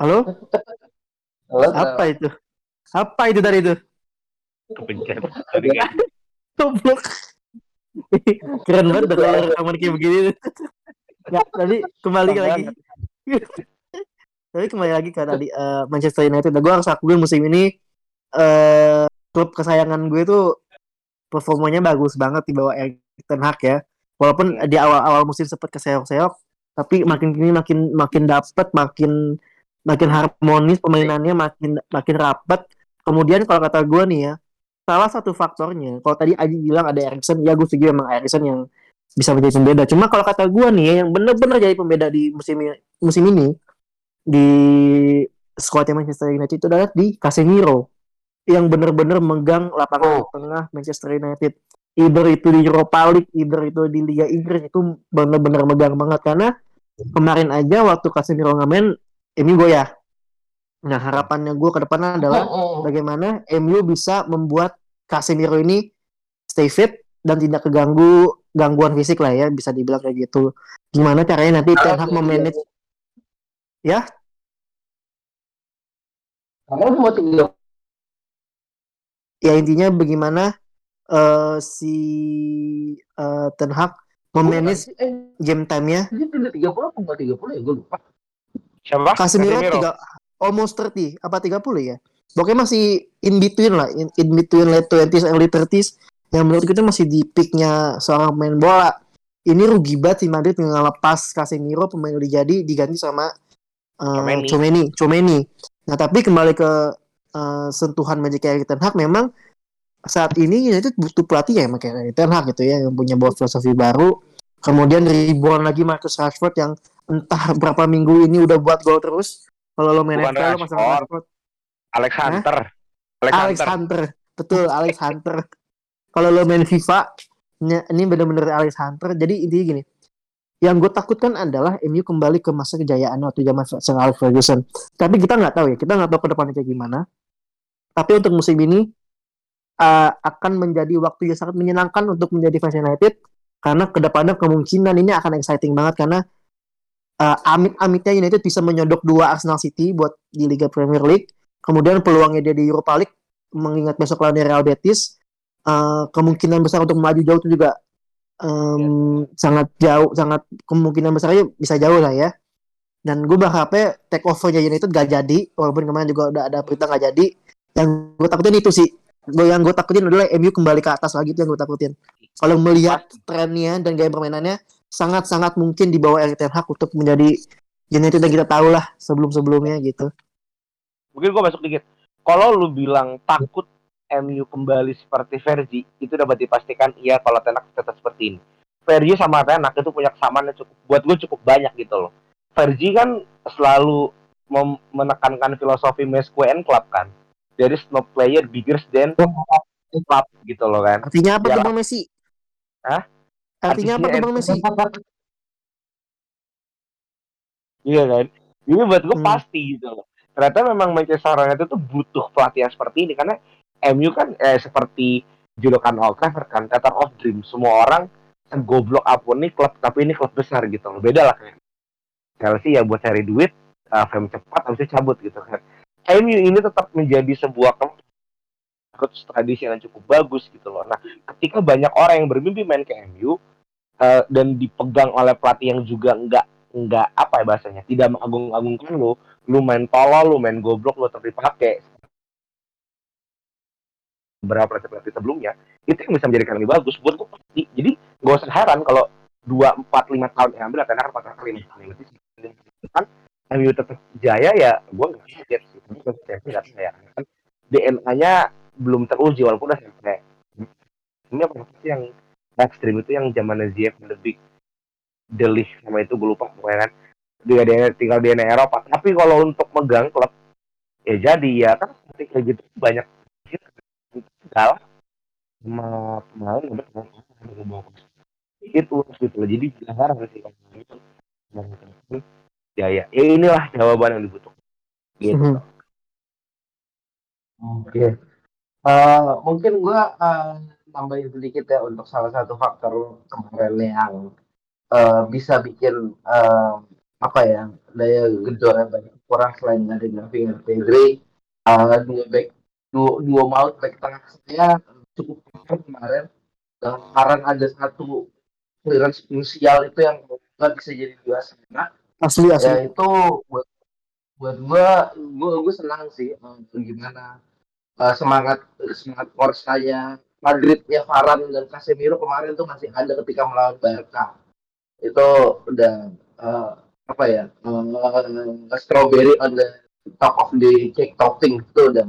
halo Halo, apa itu? Apa itu dari itu? kepencet Tadi kan Goblok. Keren banget kayak rekaman kayak begini. ya, tadi kembali lagi. Tapi kembali lagi ke tadi eh, Manchester United. Gue harus akuin musim ini eh klub kesayangan gue itu performanya bagus banget di bawah Erik Ten Hag ya. Walaupun di awal-awal musim sempat keseok-seok, tapi makin kini makin makin dapet, makin makin harmonis pemainannya, makin makin rapat. Kemudian kalau kata gue nih ya, salah satu faktornya, kalau tadi Aji bilang ada Erikson, ya gue setuju emang Erikson yang bisa menjadi pembeda. Cuma kalau kata gue nih, ya, yang bener-bener jadi pembeda di musim ini- musim ini di skuadnya Manchester United itu adalah di Casemiro yang bener-bener megang lapangan tengah Manchester United. Either itu di Europa League, either itu di Liga Inggris itu bener-bener megang banget karena kemarin aja waktu Casemiro ngamen, ini goyah. Nah harapannya gue ke depan adalah bagaimana MU bisa membuat Casemiro ini stay fit dan tidak keganggu gangguan fisik lah ya bisa dibilang kayak gitu. Gimana caranya nanti Ten Hag memanage? Ya? Kamu mau tinggal ya intinya bagaimana eh, si eh, Ten Hag memanage eh, game time-nya? dia tidak 30 apa? Enggak 30 ya? Gue lupa. siapa? Casemiro tiga almost 30 apa 30 ya pokoknya masih in between lah in, in between late 20s early 30s yang menurut kita masih di peaknya seorang pemain bola. Ini rugi banget si Madrid dengan lepas Casemiro pemain udah jadi diganti sama uh. Chomeni Chomeni nah tapi kembali ke uh, sentuhan Magic Erik Ten Hag memang saat ini itu butuh pelatih ya Erik Ten Hag gitu ya yang punya bawa filosofi baru. Kemudian ribuan lagi Marcus Rashford yang entah berapa minggu ini udah buat gol terus. Kalau lo main FPL lo pasang Rashford. Alex Hunter. Alex, Alex Hunter. Hunter. Betul Alex Hunter. Kalau lo main FIFA ini bener-bener Alex Hunter. Jadi intinya gini yang gue takutkan adalah MU kembali ke masa kejayaan waktu zaman Sir Alex Ferguson. Tapi kita nggak tahu ya kita nggak tahu ke depannya kayak gimana. Tapi untuk musim ini uh, akan menjadi waktu yang sangat menyenangkan untuk menjadi fans United. Karena ke depannya kemungkinan ini akan exciting banget karena uh, amit-amitnya United bisa menyodok dua Arsenal City buat di Liga Premier League kemudian peluangnya dia di Europa League mengingat besok lawan Real Betis uh, kemungkinan besar untuk maju jauh itu juga um, sangat jauh sangat kemungkinan besarnya bisa jauh lah ya. Dan gue berharapnya take overnya United gak jadi walaupun kemarin juga udah ada berita gak jadi. Yang gue takutin itu sih. Gue yang gue takutin adalah MU kembali ke atas lagi itu yang gue takutin. Kalau melihat trennya dan gaya permainannya sangat-sangat mungkin di bawah Erik Ten Hag untuk menjadi United yang kita tahu lah sebelum-sebelumnya gitu mungkin gue masuk dikit kalau lu bilang takut MU kembali seperti Vergi itu dapat dipastikan iya kalau Tenak tetap seperti ini Vergi sama Tenak itu punya kesamaan yang cukup buat gue cukup banyak gitu loh Vergi kan selalu menekankan filosofi Mesque and Club kan there is no player bigger than club gitu loh kan artinya apa Ya. tuh Bang Messi Hah? artinya apa tuh Artinya Bang Messi Iya kan? Ini buat gue Hmm. pasti gitu loh. Ternyata memang Manchester United itu butuh pelatih yang seperti ini karena MU kan eh, seperti julukan Old Trafford kan, Theater of Dream. Semua orang goblok apa pun nih klub tapi ini klub besar gitu loh. Beda lah kayak Chelsea ya buat cari duit, uh, fame cepat itu cabut gitu kan. MU ini tetap menjadi sebuah klub tradisi yang cukup bagus gitu loh. Nah, ketika banyak orang yang bermimpi main ke MU eh, dan dipegang oleh pelatih yang juga enggak nggak apa ya bahasanya tidak mengagung-agungkan lu lu main tolol lu main goblok lu tetap dipakai. Berapa pelatih sebelumnya itu yang bisa menjadikan lebih bagus buat gue pasti jadi gak usah heran kalau dua empat lima tahun yang ambil tenar empat kali lima kali lebih kan MU tetap jaya ya gue nggak kaget sih Tapi nggak percaya Karena kan DNA-nya belum teruji walaupun udah sampai ini apa sih yang ekstrim itu yang zamannya Ziyech lebih Delih sama itu gue lupa pokoknya kan dia dia tinggal di Eropa tapi kalau untuk megang klub ya jadi ya kan seperti kayak gitu banyak galah sama pemain udah itu gitu loh jadi kalau gitu. ya ya ya inilah jawaban yang dibutuhkan gitu Mhm. Oke. Eh, mungkin gua eh, nambahin sedikit ya untuk salah satu faktor kemarin yang eh, bisa bikin eh, apa ya daya gedornya banyak kurang selain dari Gavi dan Pedri eh, dua back dua, dua maut back tengah saya cukup cover kemarin. Dan sekarang ada satu clearance krusial itu yang nggak bisa jadi dua setengah. Asli ya asli. itu buat buat gua gua gua senang sih eh, gimana. Eh, semangat semangat Korsanya Madrid ya Varane dan Casemiro kemarin tuh masih ada ketika melawan Barca. Itu udah eh, apa ya eh, strawberry on the top of the cake topping itu udah.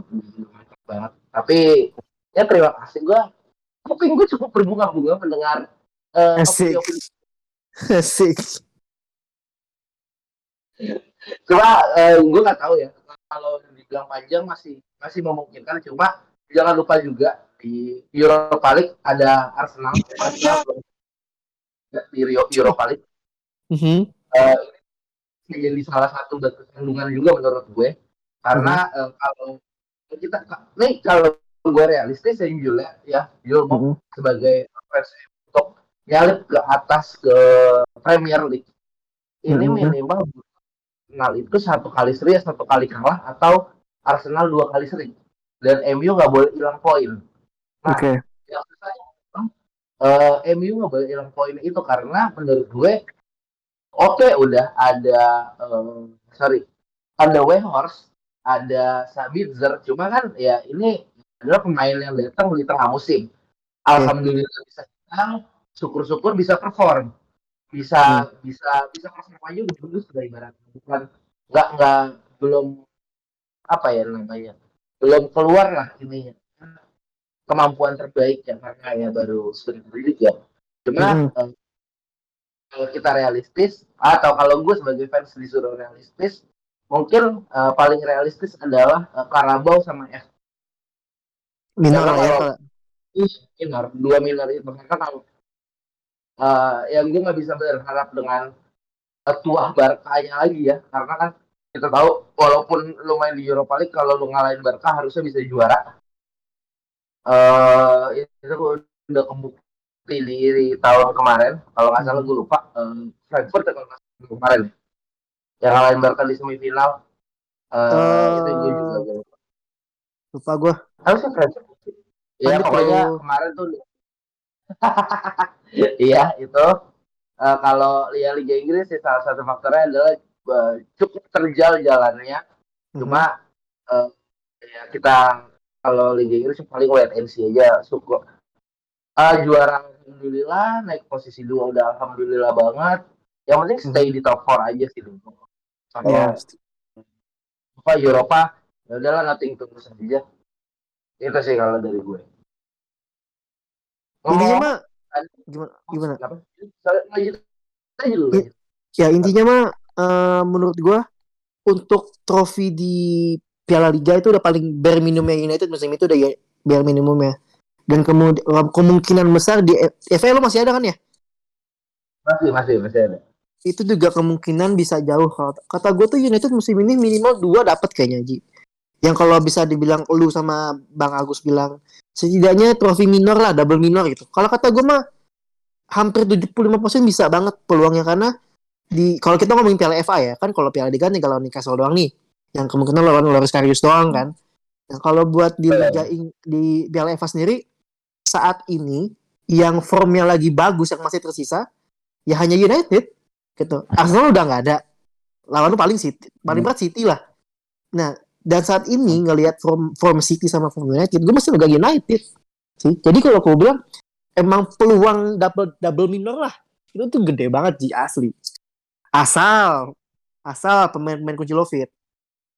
Mantap banget. Tapi ya terima kasih. Gua kuping gue cukup berbunga-bunga mendengar eh, Asik. opini-opini Asik. cuma gue nggak tahu ya kalau dibilang panjang masih masih memungkinkan. Cuma jangan lupa juga di Europa League ada Arsenal. Arsenal. Di Europa League. Mhm. eh, ini jadi salah satu batu sandungan juga menurut gue karena eh, kalau kita nih kalau gue realistis ya Jul ya ya Jul mau Mhm. sebagai fans untuk nyalip ke atas ke Premier League ini Mhm. minimal Arsenal itu satu kali seri satu kali kalah atau Arsenal dua kali seri dan MU nggak boleh hilang poin Nah, Oke. yang susah eh MU nggak boleh hilang poin itu karena menurut gue oke udah ada eh, sorry. Ada Weghorst ada Sabitzer cuma kan ya ini adalah pemain yang datang di tengah musim. Alhamdulillah bisa datang syukur-syukur bisa perform. Bisa bisa bisa perform aja udah bagus sudah ibarat bukan nggak nggak belum apa ya namanya belum keluar lah ininya. Kemampuan terbaik ya karena ya baru sebentar ya. Cuma Mhm. eh, kalau kita realistis atau kalau gue sebagai fans disuruh realistis mungkin eh, paling realistis adalah eh, Karabau sama F. Minor ya. kalau- kalau- minor. Dua minor itu. Karena kalau eh, yang gue nggak bisa berharap dengan tuah Barkanya lagi ya karena kan kita tahu walaupun lu main di Europa League kalau lu ngalahin Barca harusnya bisa juara. Eh itu udah kebukti di tahun kemarin kalau nggak salah gue lupa eh, Frankfurt ya kalau nggak salah kemarin ya. yang ngalahin Barca di semifinal eh Eh, itu gue juga gue lupa Lupa gue. harusnya Frankfurt ya pokoknya Bro. kemarin tuh iya itu Eh, kalau lihat Liga Inggris sih salah satu faktornya adalah eh, cukup terjal jalannya cuma eh, ya kita kalau Liga Inggris paling wait and see aja syukur Ah, juara alhamdulillah naik posisi dua udah alhamdulillah banget yang penting stay di top 4 aja sih dulu kalau Ya. apa Eropa ya udahlah nothing tulus aja itu sih kalau dari gue Intinya mah gimana? Gimana? Sorry, lanjut aja dulu I- Ya intinya mah eh, menurut gua untuk trofi di Piala Liga itu udah paling bare minimumnya United musim itu udah ya bare minimumnya. Dan kemu- kemungkinan besar di FA lo masih ada kan ya? masih masih masih ada Itu juga kemungkinan bisa jauh. Kalau kata gue tuh United musim ini minimal dua dapat kayaknya Ji. Yang kalau bisa dibilang lu sama Bang Agus bilang setidaknya trofi minor lah, double minor gitu. Kalau kata gue mah hampir 75% bisa banget peluangnya karena di kalau kita ngomongin Piala FA ya kan kalau Piala Liga nih kalau Newcastle doang nih yang kemungkinan lawan Loris Karius doang kan. Nah, kalau buat di Liga di Piala FA sendiri saat ini yang formnya lagi bagus yang masih tersisa ya hanya United gitu. Arsenal udah nggak ada. Lawan paling City, paling berat City lah. Nah, dan saat ini ngelihat form form City sama form United, gue masih megang United. Sih. Jadi kalau gue bilang emang peluang double double minor lah. Itu tuh gede banget di asli. Asal asal pemain-pemain kunci lo fit.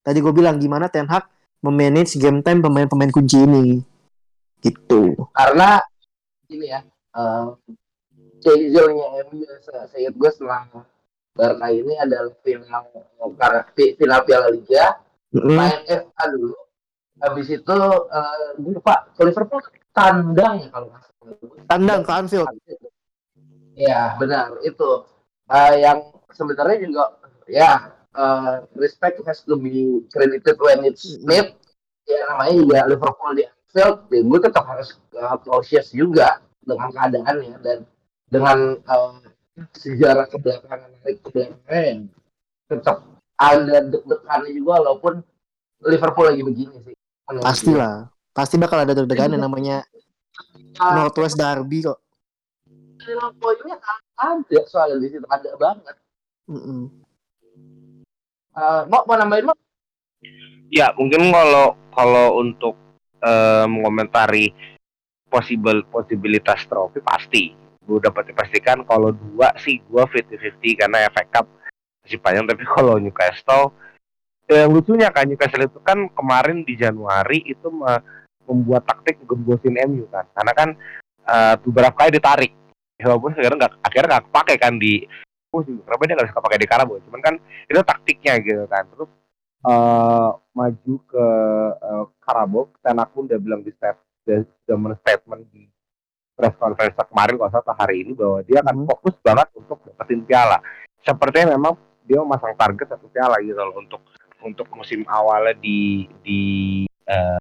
Tadi gue bilang gimana Ten Hag memanage game time pemain-pemain kunci ini. Gitu. karena ini ya eh casualnya MU se- seingat gue setelah Barca ini adalah final final Piala Liga Mm-mm. main FA dulu habis itu eh gue lupa ke Liverpool tandang ya kalau nggak salah Tandang ke Anfield. ya benar itu Eh, yang sebenarnya juga ya eh, respect has to be credited when it's made ya namanya juga Liverpool di Anfield ya gue tetap harus uh, cautious juga dengan keadaannya dan dengan eh, sejarah kebelakangan naik ke belakang tetap ada deg-degannya juga walaupun Liverpool lagi begini sih. Pastilah. Pasti bakal ada deg-degan yang namanya Ah, Northwest Derby kok. poinnya ada soalnya di situ ada banget Mm-mm. Eh, mau mau nambahin mau Ya mungkin kalau kalau untuk eh, mengomentari possible posibilitas trofi pasti. Gue dapat dipastikan kalau dua sih gue 50-50 karena FA Cup masih panjang tapi kalau Newcastle yang lucunya kan Newcastle itu kan kemarin di Januari itu me- membuat taktik gembosin MU kan. Karena kan eh, beberapa kali ditarik. Ya, walaupun akhirnya nggak akhirnya nggak kepake kan di musim kenapa dia nggak bisa kepake di Karabo cuman kan itu taktiknya gitu kan. Terus eh maju ke uh, Karabo pun udah bilang di step dia sudah men statement di press conference kemarin kalau salah hari ini bahwa dia akan Hmm. fokus banget untuk dapetin piala sepertinya memang dia memasang target satu piala gitu loh untuk untuk musim awalnya di di eh,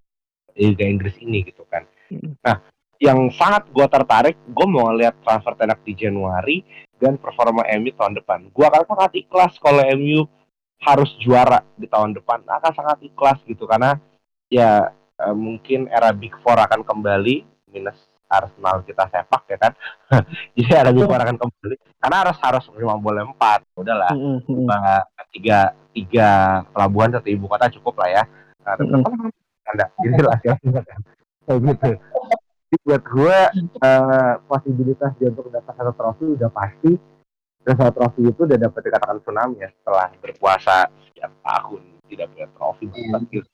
Liga Inggris ini gitu kan Hmm. nah yang sangat gua tertarik gue mau ngeliat transfer Tenak di Januari dan performa MU tahun depan gua akan sangat ikhlas kalau MU harus juara di tahun depan akan sangat ikhlas gitu. Karena ya eh, mungkin era Big Four akan kembali minus Arsenal kita sepak ya kan? Jadi era Big Four akan kembali karena harus harus lima bola empat. Udahlah mm-mm. Cuma tiga tiga pelabuhan satu ibu kota cukup lah ya. Nah, kan ada ini lah ya. Kayak gitu. Jadi buat gue eh, posibilitas dia untuk dapat satu trofi udah pasti dan satu trofi itu udah dapat dikatakan tsunami ya setelah berpuasa sekian tahun tidak punya trofi Iya. gitu.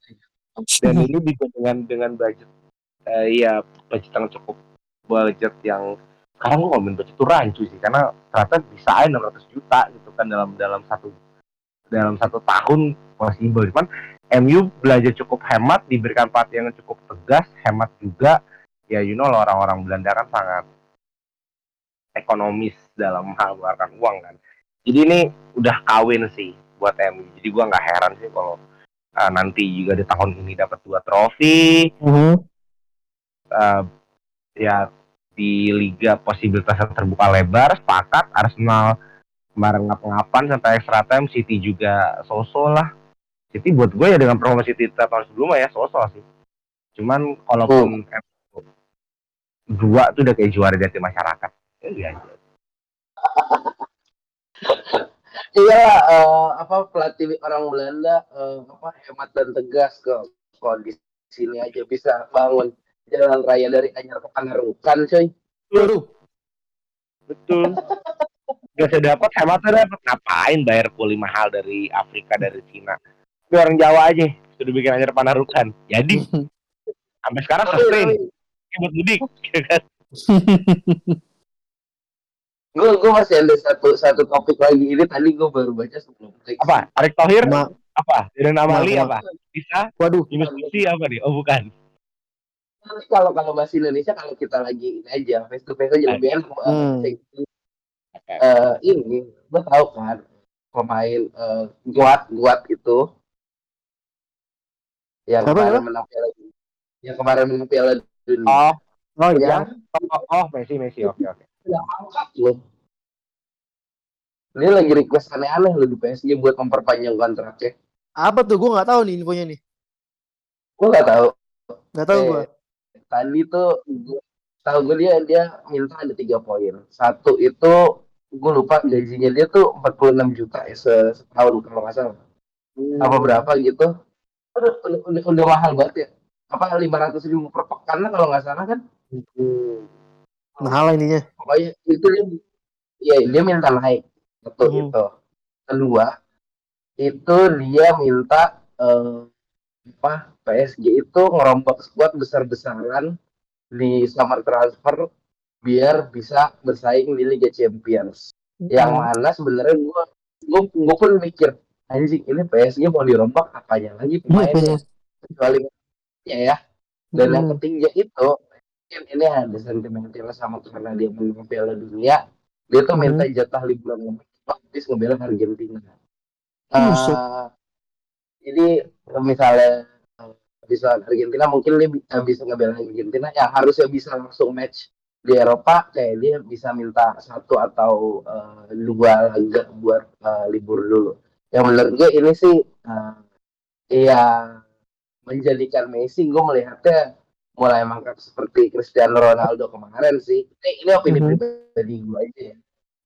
dan ini juga dengan dengan budget eh, ya budget yang cukup budget yang sekarang gue ngomongin budget itu rancu sih karena ternyata bisa aja 600 juta gitu kan dalam dalam satu dalam satu tahun possible cuman MU belajar cukup hemat diberikan pelatih yang cukup tegas hemat juga ya you know lah orang-orang Belanda kan sangat ekonomis dalam hal mengeluarkan uang kan. Jadi ini udah kawin sih buat MU jadi gua nggak heran sih kalau uh, nanti juga di tahun ini dapat dua trofi. Mhm. uh, ya di liga posibilitasnya terbuka lebar sepakat Arsenal kemarin ngap-ngapan sampai extra time City juga sosok lah. City buat gue ya dengan performa City tahun sebelumnya ya sosok sih. Cuman kalaupun MU dua tuh udah kayak juara dari masyarakat. ya, iya. iya. Eh, apa pelatih orang Belanda eh, apa hemat dan tegas ke kondisi sini aja bisa bangun jalan raya dari Anyar ke Panarukan coy. Waduh. betul. Gak saya dapat hematnya dapat ngapain bayar kuli mahal dari Afrika dari Cina? Tapi orang Jawa aja sudah bikin aja panarukan jadi sampai sekarang sustain. buat mudik ya kan? gue gue masih ada satu satu topik lagi. Ini tadi gue baru baca sebelum apa? Arik Thohir? Ma- apa? Irene Amali Ma- apa? Bisa? Waduh. Yunus Nusi apa nih? Oh bukan. Tapi kalau kalau bahasa Indonesia kalau kita lagi ini aja face to face aja lebih enak Hmm. Eh, ini gue tahu kan pemain eh, guat guat itu. Yang Siapa, kemarin menang piala yang kemarin menang piala dunia. Oh. Oh yang iya. oh, oh Messi Messi. Oke oke yang angkat loh. Dia lagi request aneh-aneh loh di PSG buat memperpanjang kontraknya. Apa tuh? Gue nggak tahu nih infonya nih. gue nggak tahu. Nggak tahu Eh, gue. tadi tuh gua- tahu gue dia dia minta ada tiga poin. Satu itu gue lupa gajinya. Dia tuh 46 juta ya se- setahun kalau nggak salah. Apa berapa gitu. Udah, udah, udah, mahal banget ya. Apa 500 ribu per pekan lah kalau nggak salah kan Mahal lah ininya. pokoknya itu dia ya dia minta naik. Satu Hmm. itu kedua itu dia minta eh, apa PSG itu ngerombak skuad besar-besaran di summer transfer biar bisa bersaing di Liga Champions. Yang mana sebenarnya gua gua gua pun mikir anjing ini PSG mau dirombak apanya lagi pemainnya? Kecuali ya. Dan yang Hmm. ketiga itu ini ada sentimental sama karena dia menang Piala Dunia. Dia tuh minta jatah liburan lebih habis ngebela Argentina. Eh, jadi misalnya eh, bisa Argentina mungkin dia eh, bisa ngebela Argentina. Yang harusnya bisa langsung match di Eropa. Kayak dia bisa minta satu atau eh, dua laga buat eh, libur dulu. Yang menurut gue ini sih eh, ya menjadikan Messi. Gue melihatnya mulai mangkak seperti Cristiano Ronaldo kemarin sih ini, ini opini Mhm. pribadi gue aja ya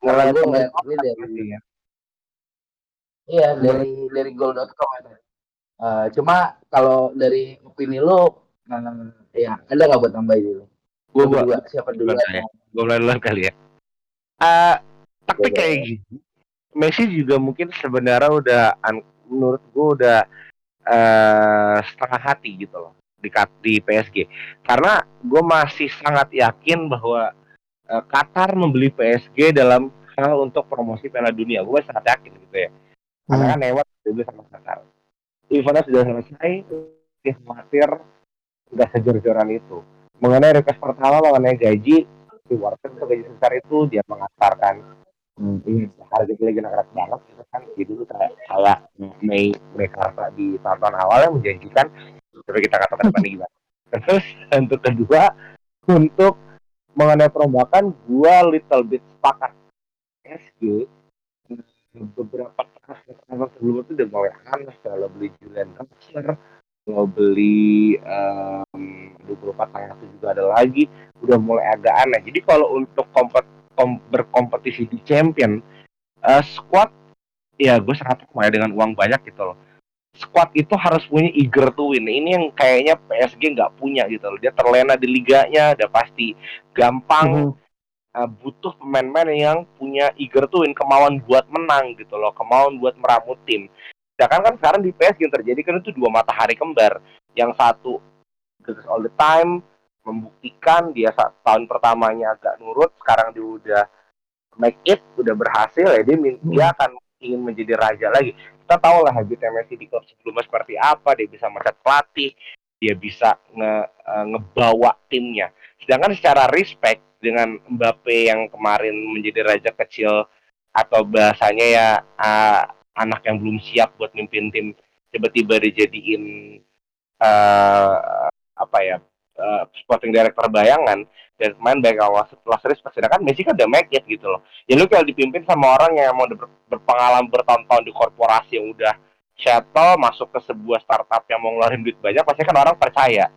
karena gue ngeliat ini dari ya. Iya dari dari goal.com ada. Eh, cuma kalau dari opini lo, eh, ya ada nggak buat tambahin dulu? Gue berdua siapa dulu? Gua ya. gue mulai duluan kali ya. Eh tapi Boleh. kayak gini, Messi juga mungkin sebenarnya udah, menurut gue udah eh setengah hati gitu loh di di PSG. Karena gue masih sangat yakin bahwa eh, Qatar membeli PSG dalam hal untuk promosi Piala Dunia. Gue sangat yakin gitu ya. Karena Hmm. kan lewat dulu sama Qatar. Eventnya sudah selesai, dia khawatir udah sejor-joran itu. Mengenai request pertama mengenai gaji, si Warren untuk gaji sebesar itu dia mengantarkan hmm, ini harga gila keras banget gitu kan. Jadi itu kayak kayak Mei Mekarta di tahun awal yang menjanjikan coba kita katakan depannya gimana. Terus untuk kedua untuk mengenai perombakan gua little bit sepakat. SG beberapa transfer sebelum itu udah mulai aneh kalau beli Julian Draxler mau beli um, 24 tanggal itu juga ada lagi udah mulai agak aneh. Jadi kalau untuk kompet, kom- berkompetisi di champion eh, squad ya gue sangat percaya dengan uang banyak gitu loh squad itu harus punya eager to win ini yang kayaknya PSG nggak punya gitu loh dia terlena di liganya udah pasti gampang Mhm. uh, butuh pemain-pemain yang punya eager to win, kemauan buat menang gitu loh, kemauan buat meramu tim. Sedangkan kan sekarang di PSG yang terjadi kan itu dua matahari kembar. Yang satu good all the time, membuktikan dia saat tahun pertamanya agak nurut, sekarang dia udah make it, udah berhasil ya dia, dia akan ingin menjadi raja lagi. Kita tahu lah habitnya Messi di klub sebelumnya seperti apa, dia bisa mecat pelatih, dia bisa nge, uh, ngebawa timnya. Sedangkan secara respect dengan Mbappe yang kemarin menjadi raja kecil atau bahasanya ya uh, anak yang belum siap buat mimpin tim tiba-tiba dijadiin uh, apa ya uh, sporting director bayangan dan main baik awal setelah respect sedangkan Messi kan udah make it gitu loh. Ya lu kalau dipimpin sama orang yang udah ber- berpengalaman bertahun-tahun di korporasi yang udah shuttle masuk ke sebuah startup yang mau ngeluarin duit banyak pasti kan orang percaya.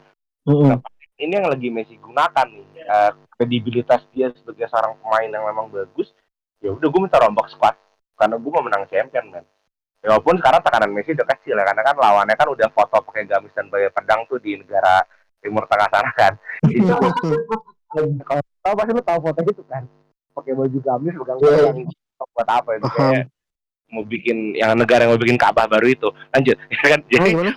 Mhm. ini yang lagi Messi gunakan nih Eh, kredibilitas dia sebagai seorang pemain yang memang bagus ya udah gue minta rombak squad karena gue mau menang champion kan ya, walaupun sekarang tekanan Messi udah kecil ya karena kan lawannya kan udah foto pakai gamis dan bayar pedang tuh di negara timur tengah sana kan. Itu kalau tahu pasti lu tahu foto itu kan. Pakai baju gamis pegang Iya. pedang buat apa itu kayak mau bikin yang negara yang mau bikin Ka'bah baru itu. Lanjut ya kan? Ah, jadi gimana?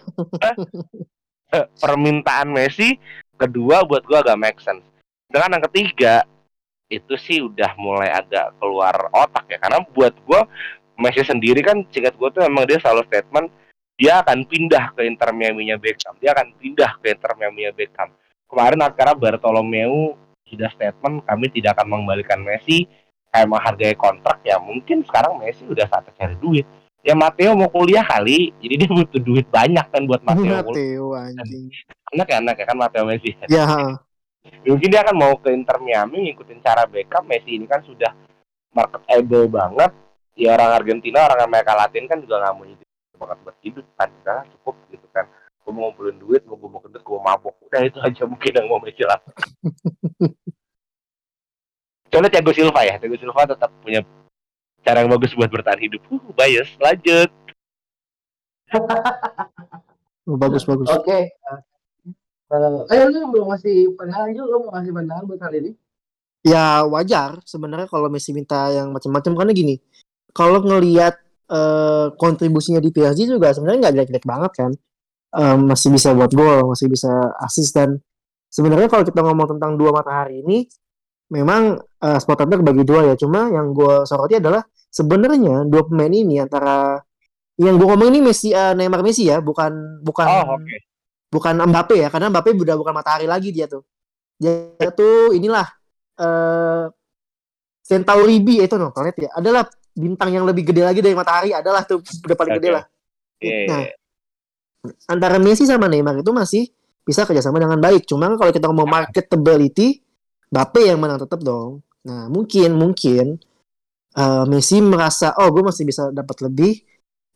eh, permintaan Messi kedua buat gua agak make sense. Dengan yang ketiga itu sih udah mulai agak keluar otak ya. Karena buat gua Messi sendiri kan singkat gua tuh emang dia selalu statement dia akan pindah ke Inter Miami-nya Beckham. Dia akan pindah ke Inter Miami-nya Beckham. Kemarin akhirnya Bartolomeu sudah statement kami tidak akan mengembalikan Messi. Kayak menghargai kontrak ya mungkin sekarang Messi udah saatnya cari duit. Ya Matteo mau kuliah kali jadi dia butuh duit banyak kan buat Matteo Mateo anjing. anak ya anak ya kan Matteo Messi? Ya, mungkin dia akan mau ke Inter Miami ngikutin cara Beckham. Messi ini kan sudah marketable banget. Ya orang Argentina orang Amerika Latin kan juga nggak mau hidup banget buat hidup kan? Udah cukup gitu kan. Gue mau ngumpulin duit gue mau kedut gue mau mabok. Udah itu aja mungkin yang mau Messi lah. Coba Thiago Silva ya. Thiago Silva tetap punya cara yang bagus buat bertahan hidup. Uh, bias. Lanjut. Bagus bagus. Oke. Eh, eh, lu belum ngasih pandangan juga, lu mau ngasih pandangan buat kali ini? Ya wajar. Sebenarnya kalau Messi minta yang macam-macam karena gini. Kalau ngelihat eh, kontribusinya di PSG juga sebenarnya nggak jelek-jelek banget kan. Eh, masih bisa buat gol, masih bisa assist dan sebenarnya kalau kita ngomong tentang dua matahari ini memang eh, spotnya kebagi dua ya. Cuma yang gue soroti adalah sebenarnya dua pemain ini antara yang gue ngomong ini Messi eh, Neymar Messi ya, bukan bukan oh oke bukan Mbappe ya karena Mbappe udah bukan matahari lagi dia tuh dia tuh inilah eh Centauri B itu no planet ya adalah bintang yang lebih gede lagi dari matahari adalah tuh udah paling gede Oke. lah Iya, iya, Nah, iya. antara Messi sama Neymar itu masih bisa kerjasama dengan baik. Cuma kalau kita ngomong marketability, Mbappe yang menang tetap dong. Nah, mungkin mungkin eh, Messi merasa oh gue masih bisa dapat lebih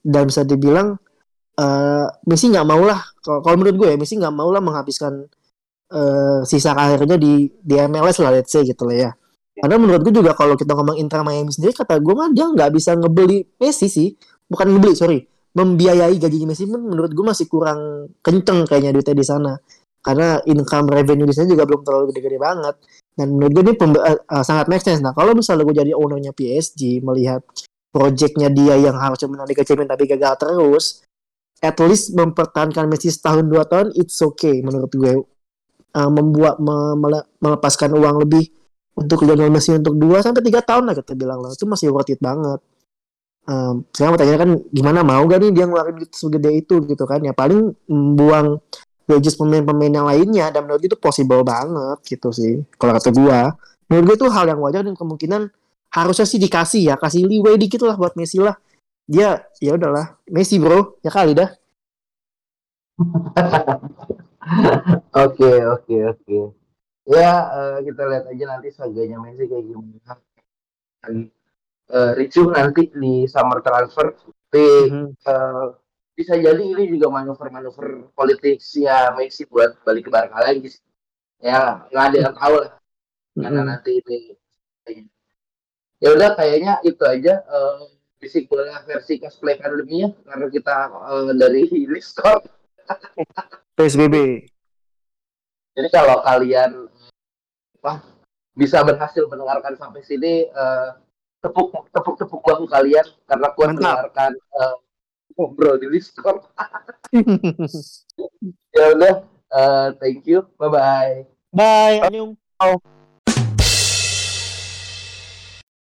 dan bisa dibilang eh, Messi nggak mau lah. Kalau menurut gue ya Messi nggak mau lah menghabiskan eh, sisa karirnya di di MLS lah let's say gitu lah ya. Karena menurut gue juga kalau kita ngomong Inter Miami sendiri kata gue mah dia nggak bisa ngebeli Messi sih, bukan ngebeli sorry, membiayai gajinya Messi pun menurut gue masih kurang kenceng kayaknya duitnya di sana. Karena income revenue di sana juga belum terlalu gede-gede banget. Dan menurut gue ini eh, eh, sangat make sense. Nah kalau misalnya gue jadi ownernya PSG melihat projectnya dia yang harusnya menang Liga Champions tapi gagal terus, at least mempertahankan Messi setahun dua tahun it's okay menurut gue. Eh, membuat me- mele- melepaskan uang lebih untuk Lionel Messi untuk 2 sampai 3 tahun lah kita bilang lah. Itu masih worth it banget. Um, sekarang pertanyaan kan gimana mau gak nih dia ngeluarin duit segede itu? Gitu kan. Ya paling membuang wages pemain-pemain yang lainnya dan menurut itu possible banget gitu sih kalau kata gua. Menurut gue itu hal yang wajar dan kemungkinan harusnya sih dikasih ya kasih leeway dikit lah buat Messi lah. Dia ya udahlah. Messi bro. Ya kali dah. Oke, oke, oke. Ya, eh, kita lihat aja nanti saganya Messi kayak gimana. Dan, eh, ricuh nanti di summer transfer. Tapi eh, bisa jadi ini juga manuver-manuver politik ya Messi buat balik ke Barca lagi sih. Ya, nggak ada yang tahu lah. Karena Mm-mm. nanti ini. Ya udah, kayaknya itu aja. eh, Bisik bola versi cosplay academy karena kita eh, dari Discord. PSBB Jadi kalau kalian apa, bisa berhasil mendengarkan sampai sini, eh, tepuk tepuk tepuk bahu kalian karena kuat Mantap. mendengarkan eh, ngobrol di Discord. ya udah, eh, thank you, bye bye. bye annyeong